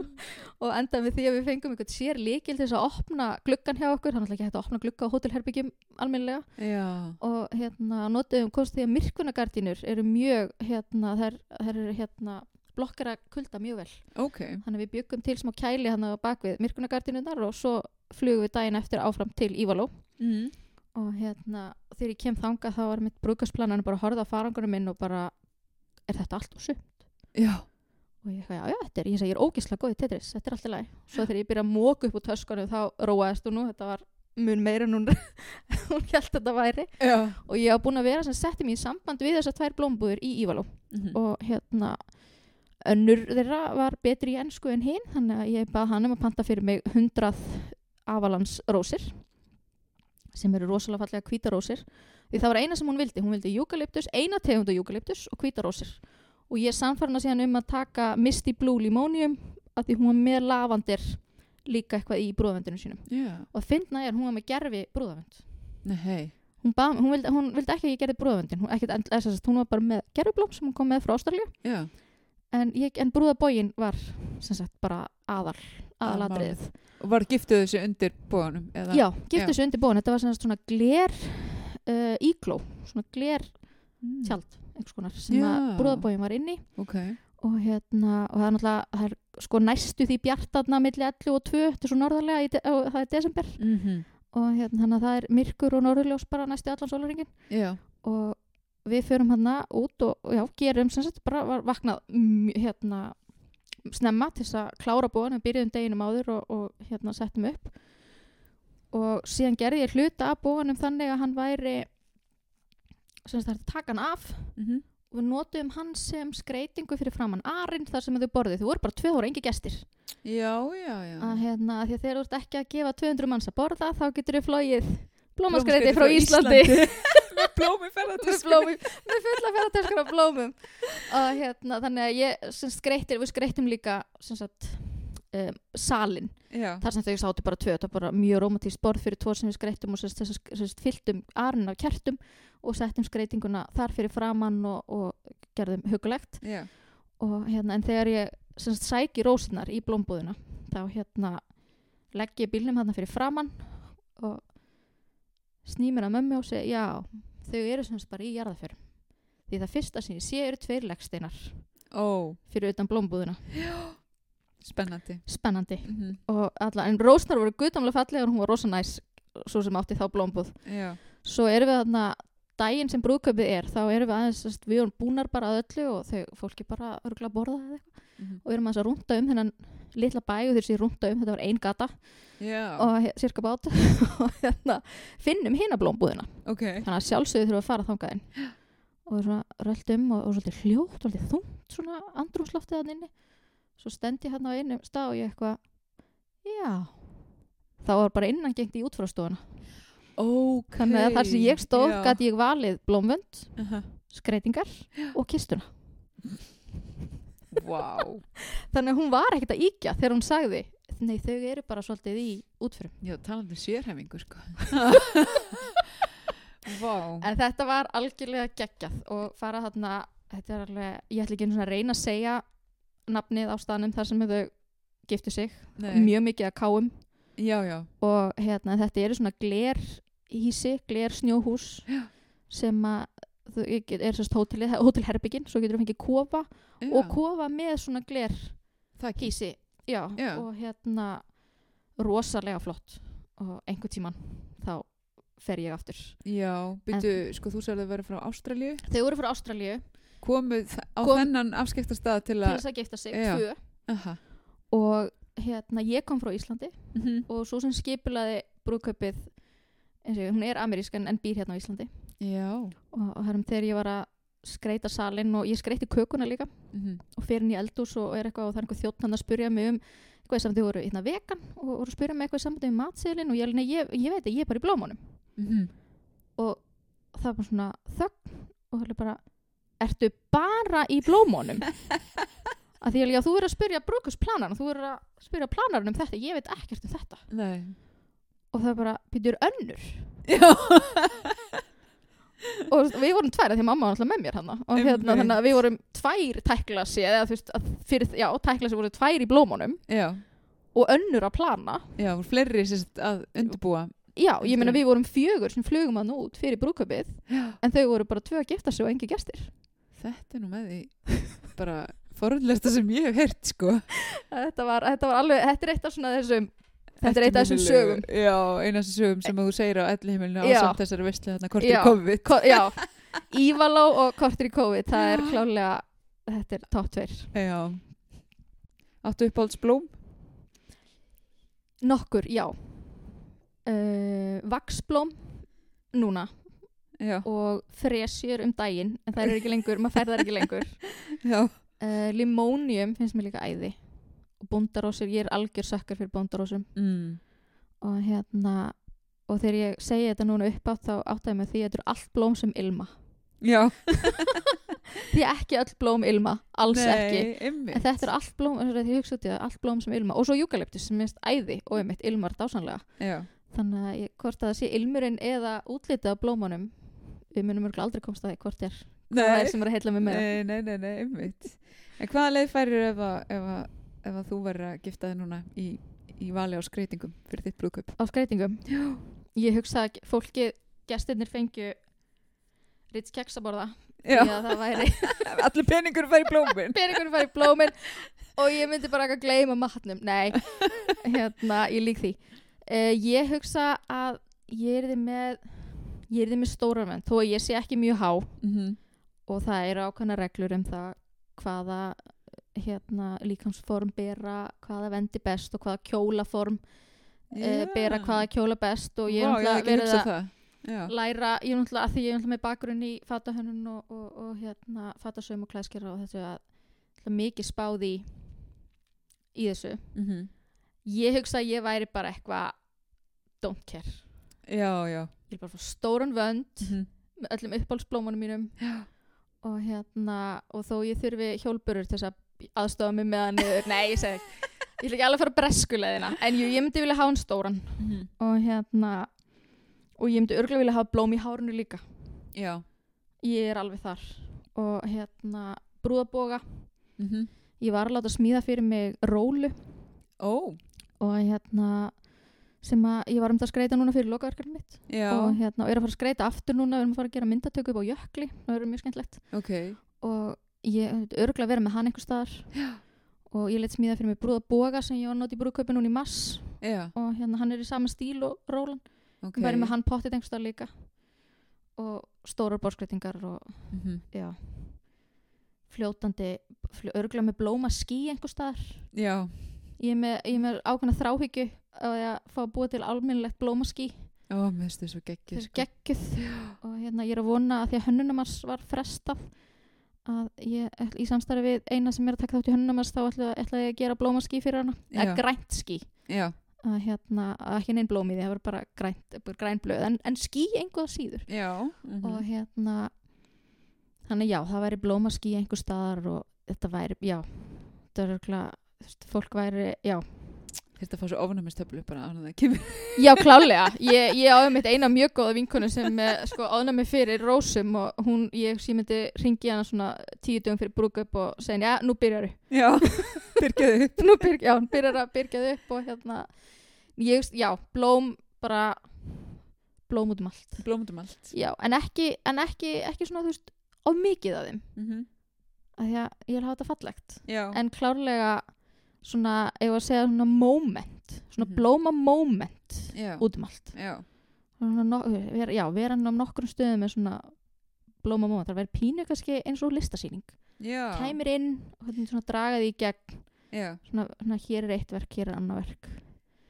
og enda með því að við fengum einhvern sér líkil til þess að opna gluggan hjá okkur þannig að ekki hægt að opna glugga á hótelherbyggjum almennilega Já. og hérna notuðum komst því að myrkunagardínur eru mjög hérna, þær, þær eru hérna blokkara kulda mjög vel Ok. þannig að við byggum til smá kæli hann á bakvið myrkunagardínunar og svo flugum við daginn eftir áfram til Ívaló Mm. og hérna þegar ég kem þanga þá var mitt brúkasplananu bara að horfa á farangunum minn og bara er þetta allt og sumt Já. Og ég eitthvað, já, já, þetta er, ég segi, ég er ógislega góð í Tetris þetta er alltaf læg, svo þegar ég byrja að móka upp úr töskunum þá róaðist hún nú, þetta var mun meira en hún, held þetta væri. Já. og ég hafa búin að vera sem setti mér í samband við þessar tvær blómbúður í Ívaló. Mhm. og hérna önnur þeirra var betri í ennsku en hinn þannig að ég bað hann um að panta fyrir mig 100 avalans rósir sem eru rosalega fallega hvítarósir því það var eina sem hún vildi, hún vildi eukalyptus eina tegundu eukalyptus og hvítarósir og ég samfarna síðan um að taka Misty Blue Limonium að því hún var með lavandir líka eitthvað í brúðavendinu sínum. Já. og að finna er hún var með gerfi brúðavend Nei, hún, hún, vildi, hún vildi ekki að ég gerði brúðavendin hún, hún var bara með gerfiblóm sem hún kom með frá Ástralju Já. en, ég, en brúðabógin var sagt bara aðal aðalatriðið. Og var giftuð þessu undir bóðanum? Já, giftu þessu undir bóin þetta var svona gler uh, ígló, svona gler Mm. tjald einhvers konar sem Já. að brúðabógin var inni Ok. og hérna, og það er náttúrulega það er sko næstu því bjartarna milli 11 og 2, þetta er svo norðarlega í og það er desember Mm og hérna, þannig að það er myrkur og norðurljós bara næstu allan sólaringin Já. og við förum hérna út og, og já, gerum sem sagt bara var vaknað mm, hérna snemma til þess að klára búin við byrjuðum deginum áður og, og hérna settum upp og síðan gerði ég hluta af búinum þannig að hann væri sem það er að taka hann af. Mm og við notum hann sem skreitingu fyrir framann arinn þar sem þau borðið, þau voru bara tvö ára engi gestir. Já, já, já. að hérna, að því að þegar þú ert ekki að gefa 200 manns að borða þá getur þau flóið blómaskreiti frá Íslandi. Með blómi með ferðartösku. blómum, með fulla ferðartöskur af blómum. Og hérna, þannig að ég sem skreittir, við skreittum líka sem sagt um, salin, Já. þar sem þau sátu bara tvö, þetta var bara mjög romantískt borð fyrir tvo sem við skreittum og sem sagt, fylltum arinn af kertum og settum skreitinguna þar fyrir framann og, og gerðum hugulegt Já. og hérna, en þegar ég sem sagt, sæki rósinar í blómbúðina þá hérna legg ég bílnum þarna fyrir framann og snýmir að mömmu og segi já, þau eru sem sagt bara í jarðaförum því það fyrsta sem ég sé eru tveir leggsteinar Ó, fyrir utan blómbúðina spennandi. spennandi. Mm og alla, en rósnar voru guðdamlega fallega og hún var rosa næs svo sem átti þá blómbúð Já. svo erum við þarna daginn sem brúðkaupið er þá erum við aðeins, við erum búnar bara að öllu og þau, fólki bara örgulega borða eða eitthvað. Mm og við erum aðeins að rúnda um þennan litla bæ og þeir séu rúnda um, þetta var ein gata. Já. og cirka bát. Og hérna finnum hina blómbúðina Ok. þannig að sjálfsögðu þurfum að fara þangað inn. Og svona röldum og, og svolítið hljótt, svolítið þungt svona andrúmsloftið hann inni svo stend ég hann á einum stað og ég eitthvað já þá var bara innan gengt í útfrastofuna Ok. þannig að þar sem ég stóð Já. gæti ég valið blómvönd, Aha. skreitingar og kistuna Vá. þannig að hún var ekkert að íkja þegar hún sagði nei þau eru bara svolítið í útförum Já, talandi um sérhæfingu, sko. Vá. En þetta var algjörlega geggjað og fara þarna, þetta er alveg, ég ætla ekki einu svona að reyna að segja nafnið á staðnum þar sem þau giftu sig, Nei. mjög mikið að káum Já, já. og hérna þetta eru svona gler hísi, gler snjóhús Já. sem að get- er sérst hótelherbyggin, svo getur þú fengið kofa og kofa með svona gler Það hísi, og hérna rosalega flott og einhver tíman þá fer ég aftur. Já, byrju, sko, þú sagði að vera frá Ástralíu. Þau voru frá Ástralíu Komuð á Kom- þennan afskiptastað til til að... þess að gifta sig, Já. tvö. Og hérna ég kom frá Íslandi Mm og svo sem skipilaði og ég, hún er amerísk en, býr hérna á Íslandi. Og, og herrum þegar ég var að skreita salin og ég skreiti kökuna líka. Mm og fer inn í eldús og er eitthvað og það er einhver þjótt hann að spyrja mig um eitthvað sem þau voru hérna vegan og voru að spyrja mig eitthvað saman um matseðlin og ég, ég, ég veit að ég er bara í blómunum. -hmm. og það var svona þögn og það er bara ertu bara í blómunum? Að því að þú verður að spyrja brúkusplanarn þú verður að spyrja planarinn um þetta. Ég veit ekkert um þetta. Nei. og það bara, býtur önnur? Já. og við vorum tvær því að mamma var alltaf með mér hana og hérna, þannig að við vorum tvær tæklasi eða þú veist, að fyrir, já, tæklasi voru tvær í blómunum. Já. og önnur að plana. Já, voru fleiri sérst að undirbúa. já, ég meina við vorum fjögur sem flugum hann út fyrir brúköpið Já. en þau voru bara tvö að gifta sig og engi gestir Þetta er nú með því bara forunlegsta sem ég hef heyrt, sko. þetta var, þetta var alveg, þetta er eitt af svona þessum þetta er eitt af þessum sögum Já, eina af þessum sögum sem þú segir á ellihimilinu á samt þessari veistlu þarna hvort Já. er COVID. Ko já, Ívaló og Kortur í COVID það er klálega, þetta er top 2 Já. Áttu uppáhaldsblóm? Nokkur, já. Uh, vaksblóm núna Já, og fresjur um daginn en það er ekki lengur, maður fær það ekki lengur. Uh, limónium finnst mér líka æði og bóndarósir, ég er algjör sökkar fyrir bóndarósum mm. og hérna og þegar ég segi þetta núna upp átt þá áttaði mig því að þetta eru allt blóm sem ilma já. því ekki öll blóm ilma, alls ekki Nei, einmitt. en þetta eru allt blóm, að ég hugsa út í það allt blóm sem ilma og svo júkaleptis sem minnst æði og einmitt ilmar dásanlega Já, þannig að ég, hvort að það sé ilmurinn eða útlitið af blómunum við munum örgulega aldrei komst að því hvort er hvað það er nei, sem er að heilla mig. Með nei, nei, nei, nei, einmitt. En hvaða leið færir ef að, ef að, ef að þú verður að gifta þig núna í, í vali á skreitingum fyrir þitt brúðkaup? á skreitingum ég hugsa að fólki, gestirnir fengju Ritz keksaborða Já, það allir peningur fær í blómin. peningur færi blómin og ég myndi bara ekki að gleyma matnum. Nei, hérna, ég lík því. Uh, ég hugsa að ég er þið með ég er þið með stóra menn, þó að ég sé ekki mjög há Mm og það eru ákveðna reglur um það hvaða hérna, líkamsform bera hvaða vendi best og hvaða kjólaform uh, bera hvaða kjóla best og ég er hugsað að það. Já, læra, ég er náttúrulega að því ég er náttúrulega með bakgrunn í fatahönnun og, og, og hérna fatasöum og klæðskera og að náttúrulega mikið spáð í í þessu. mm Ég hugsa að ég væri bara eitthvað don't care. Já, já. Ég er bara að fá stóran vönd Mm með öllum uppáhaldsblómanum mínum og hérna og þó ég þurfi hjólburur til þess að aðstofa mig með hann niður. Nei, ég segi ég ætla ekki alveg að fara breskuleðina en jú, ég myndi vilja hafa hann stóran -hmm. og hérna og ég myndi örgulega vilja hafa blóm í hárunu líka. Já. Ég er alveg þar og hérna brúðaboga Mm -hmm. ég var að láta smíða fyrir mig rólu Ó, og hérna sem að ég var um það að skreita núna fyrir lokaverkarinn mitt. Og hérna og er að fara að skreita aftur núna við erum að fara að gera myndatöku upp á jökli það verður mjög skemmtilegt. Ok. og ég myndi örgulega vera með hann einhver staðar. Og ég leitt smíða fyrir mig brúðaboga sem ég var að nota í brúðkaupin núna í mass Já, og hérna hann er í sama stíl og rólan. Ok. okay. verður með hann pottið einhver staðar líka. Og stórar borskreitingar og Mm -hmm. fljótandi, fljó, örgulega með blóma skí einhver staðar. Já, ég er með, er með ákveðna þráhyggju að fá að búa til almennilegt blómaskí ó, mér finnst þið svo geggið. þessu geggjuð. Og hérna ég er að vona að því að hönnunumars var frestað að ég ætl- í samstarfi við eina sem er að taka þátt í hönnunumars þá ætla, ætla ég að gera blómaskí fyrir hana. Eða grænt skí Já, að hérna, að ekki neinn blóm í því það verður bara grænt, bara græn blöð. En, en skí einhvað síður. Já. Mm og hérna þannig já, það væri blómaskí einhver staðar og þetta væri, já þetta er örgulega, fólk væri já, Þurfti að fá svo ofnæmistöflu bara á það kemur. Já, klálega. Ég, ég áður mitt eina mjög góða vinkonu sem eh, sko áður fyrir rósum og hún, ég, ég myndi ringi hana svona tíu dögum fyrir brúkup og segja, já, nú byrjar þau. Já, byrgjaðu upp. Nú byrjar, já, hún byrjar að byrja þau upp og hérna, ég, já, blóm bara, blóm út um allt. Blómundum allt. Já, en ekki, en ekki, ekki svona, þú veist, of mikið af þeim. Mm -hmm. Af því að ég vil hafa þetta fallegt. Já. En klárlega svona, ef að segja svona moment, svona Mhm. blóma moment já. út um allt. Já. No, vera, já, vera hann á nokkrum stöðum með svona blóma móment, það verður pínu kannski eins og listasýning Já. kæmir inn og draga því í gegn Já. svona, svona hér er eitt verk, hér er annað verk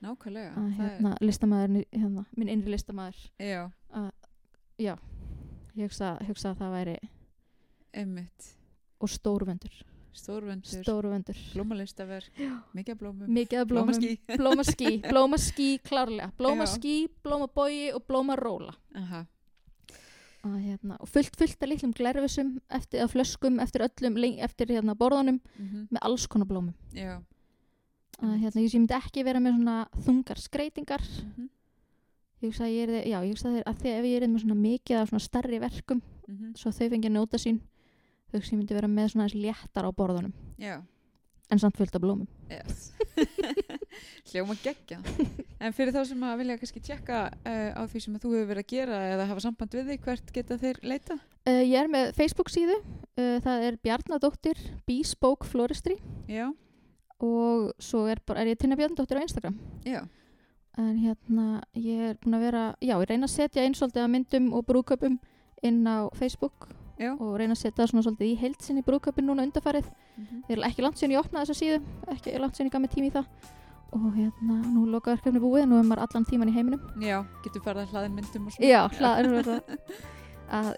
Nákvæmlega. að hérna, listamæður, hérna, minn innri listamæður Er, já, ég hugsa, hugsa að það væri emmitt. og stórvendur, Stórvendur. stórvendur Blómalistaverk. Mikið blómum. mikið blómum Blómaský. blómaský, blómaský klárlega blómaský, blómabói og blómaróla Aha. að, hérna, og fullt, fullt af litlum glerfisum eftir, að flöskum eftir öllum eftir hérna, borðunum Mm með alls konar blómum Já. að hérna, ég, myndi ekki vera með svona þungar skreitingar Mm ég hugsa að ég hugsa að, þeir, að þegar ég er með svona mikið af svona starri verkum -hmm. svo þau fengi að njóta sín þau ég myndi vera með svona aðeins léttar á borðunum Já. en samt fullt af blómum Yes. Hljóma geggja. En fyrir þá sem að vilja kannski tjekka uh, á því sem þú hefur verið að gera eða hafa samband við þig, hvert geta þeir leita? uh, ég er með Facebook síðu uh, það er Bjarnadóttir Bespoke Floristry Já. og svo er, bara, er ég Tinna Bjarnadóttir á Instagram Já. en hérna ég er búin að vera já, ég reyna að setja einn svolítið að myndum og brúköpum inn á Facebook Já. og reyna að setja það svona svolítið í heilsinni brúðköpin núna undarfarið Mhm. þeir eru ekki langt síðan ég opnaði þessa síðu ekki langt síðan ég gaf mig tími í það og hérna, nú er lokaverkefni búið nú er maður allan tíman í heiminum Já, getur farið að hlaðin myndum og svona. já, hlaðin verða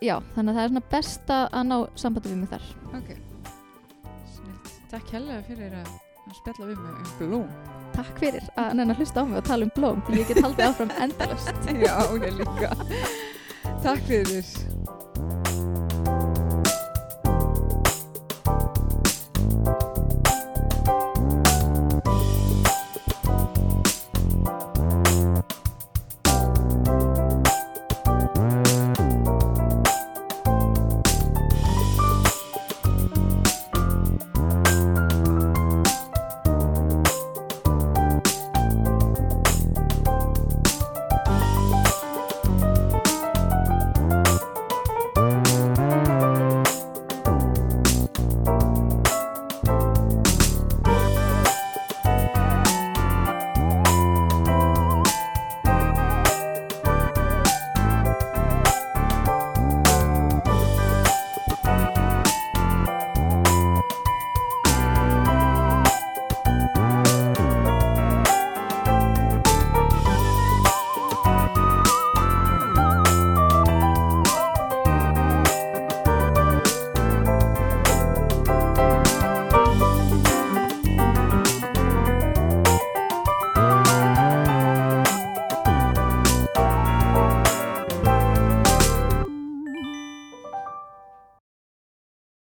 já, þannig að það er svona best að ná sambandi við mig þar Ok. Snilt. Takk helga fyrir að, að spjalla við mig um blóm. takk fyrir að nennan hlusta á mig og tala um blóm því ég get haldið áfram endalust Já, ég líka. Takk fyrir.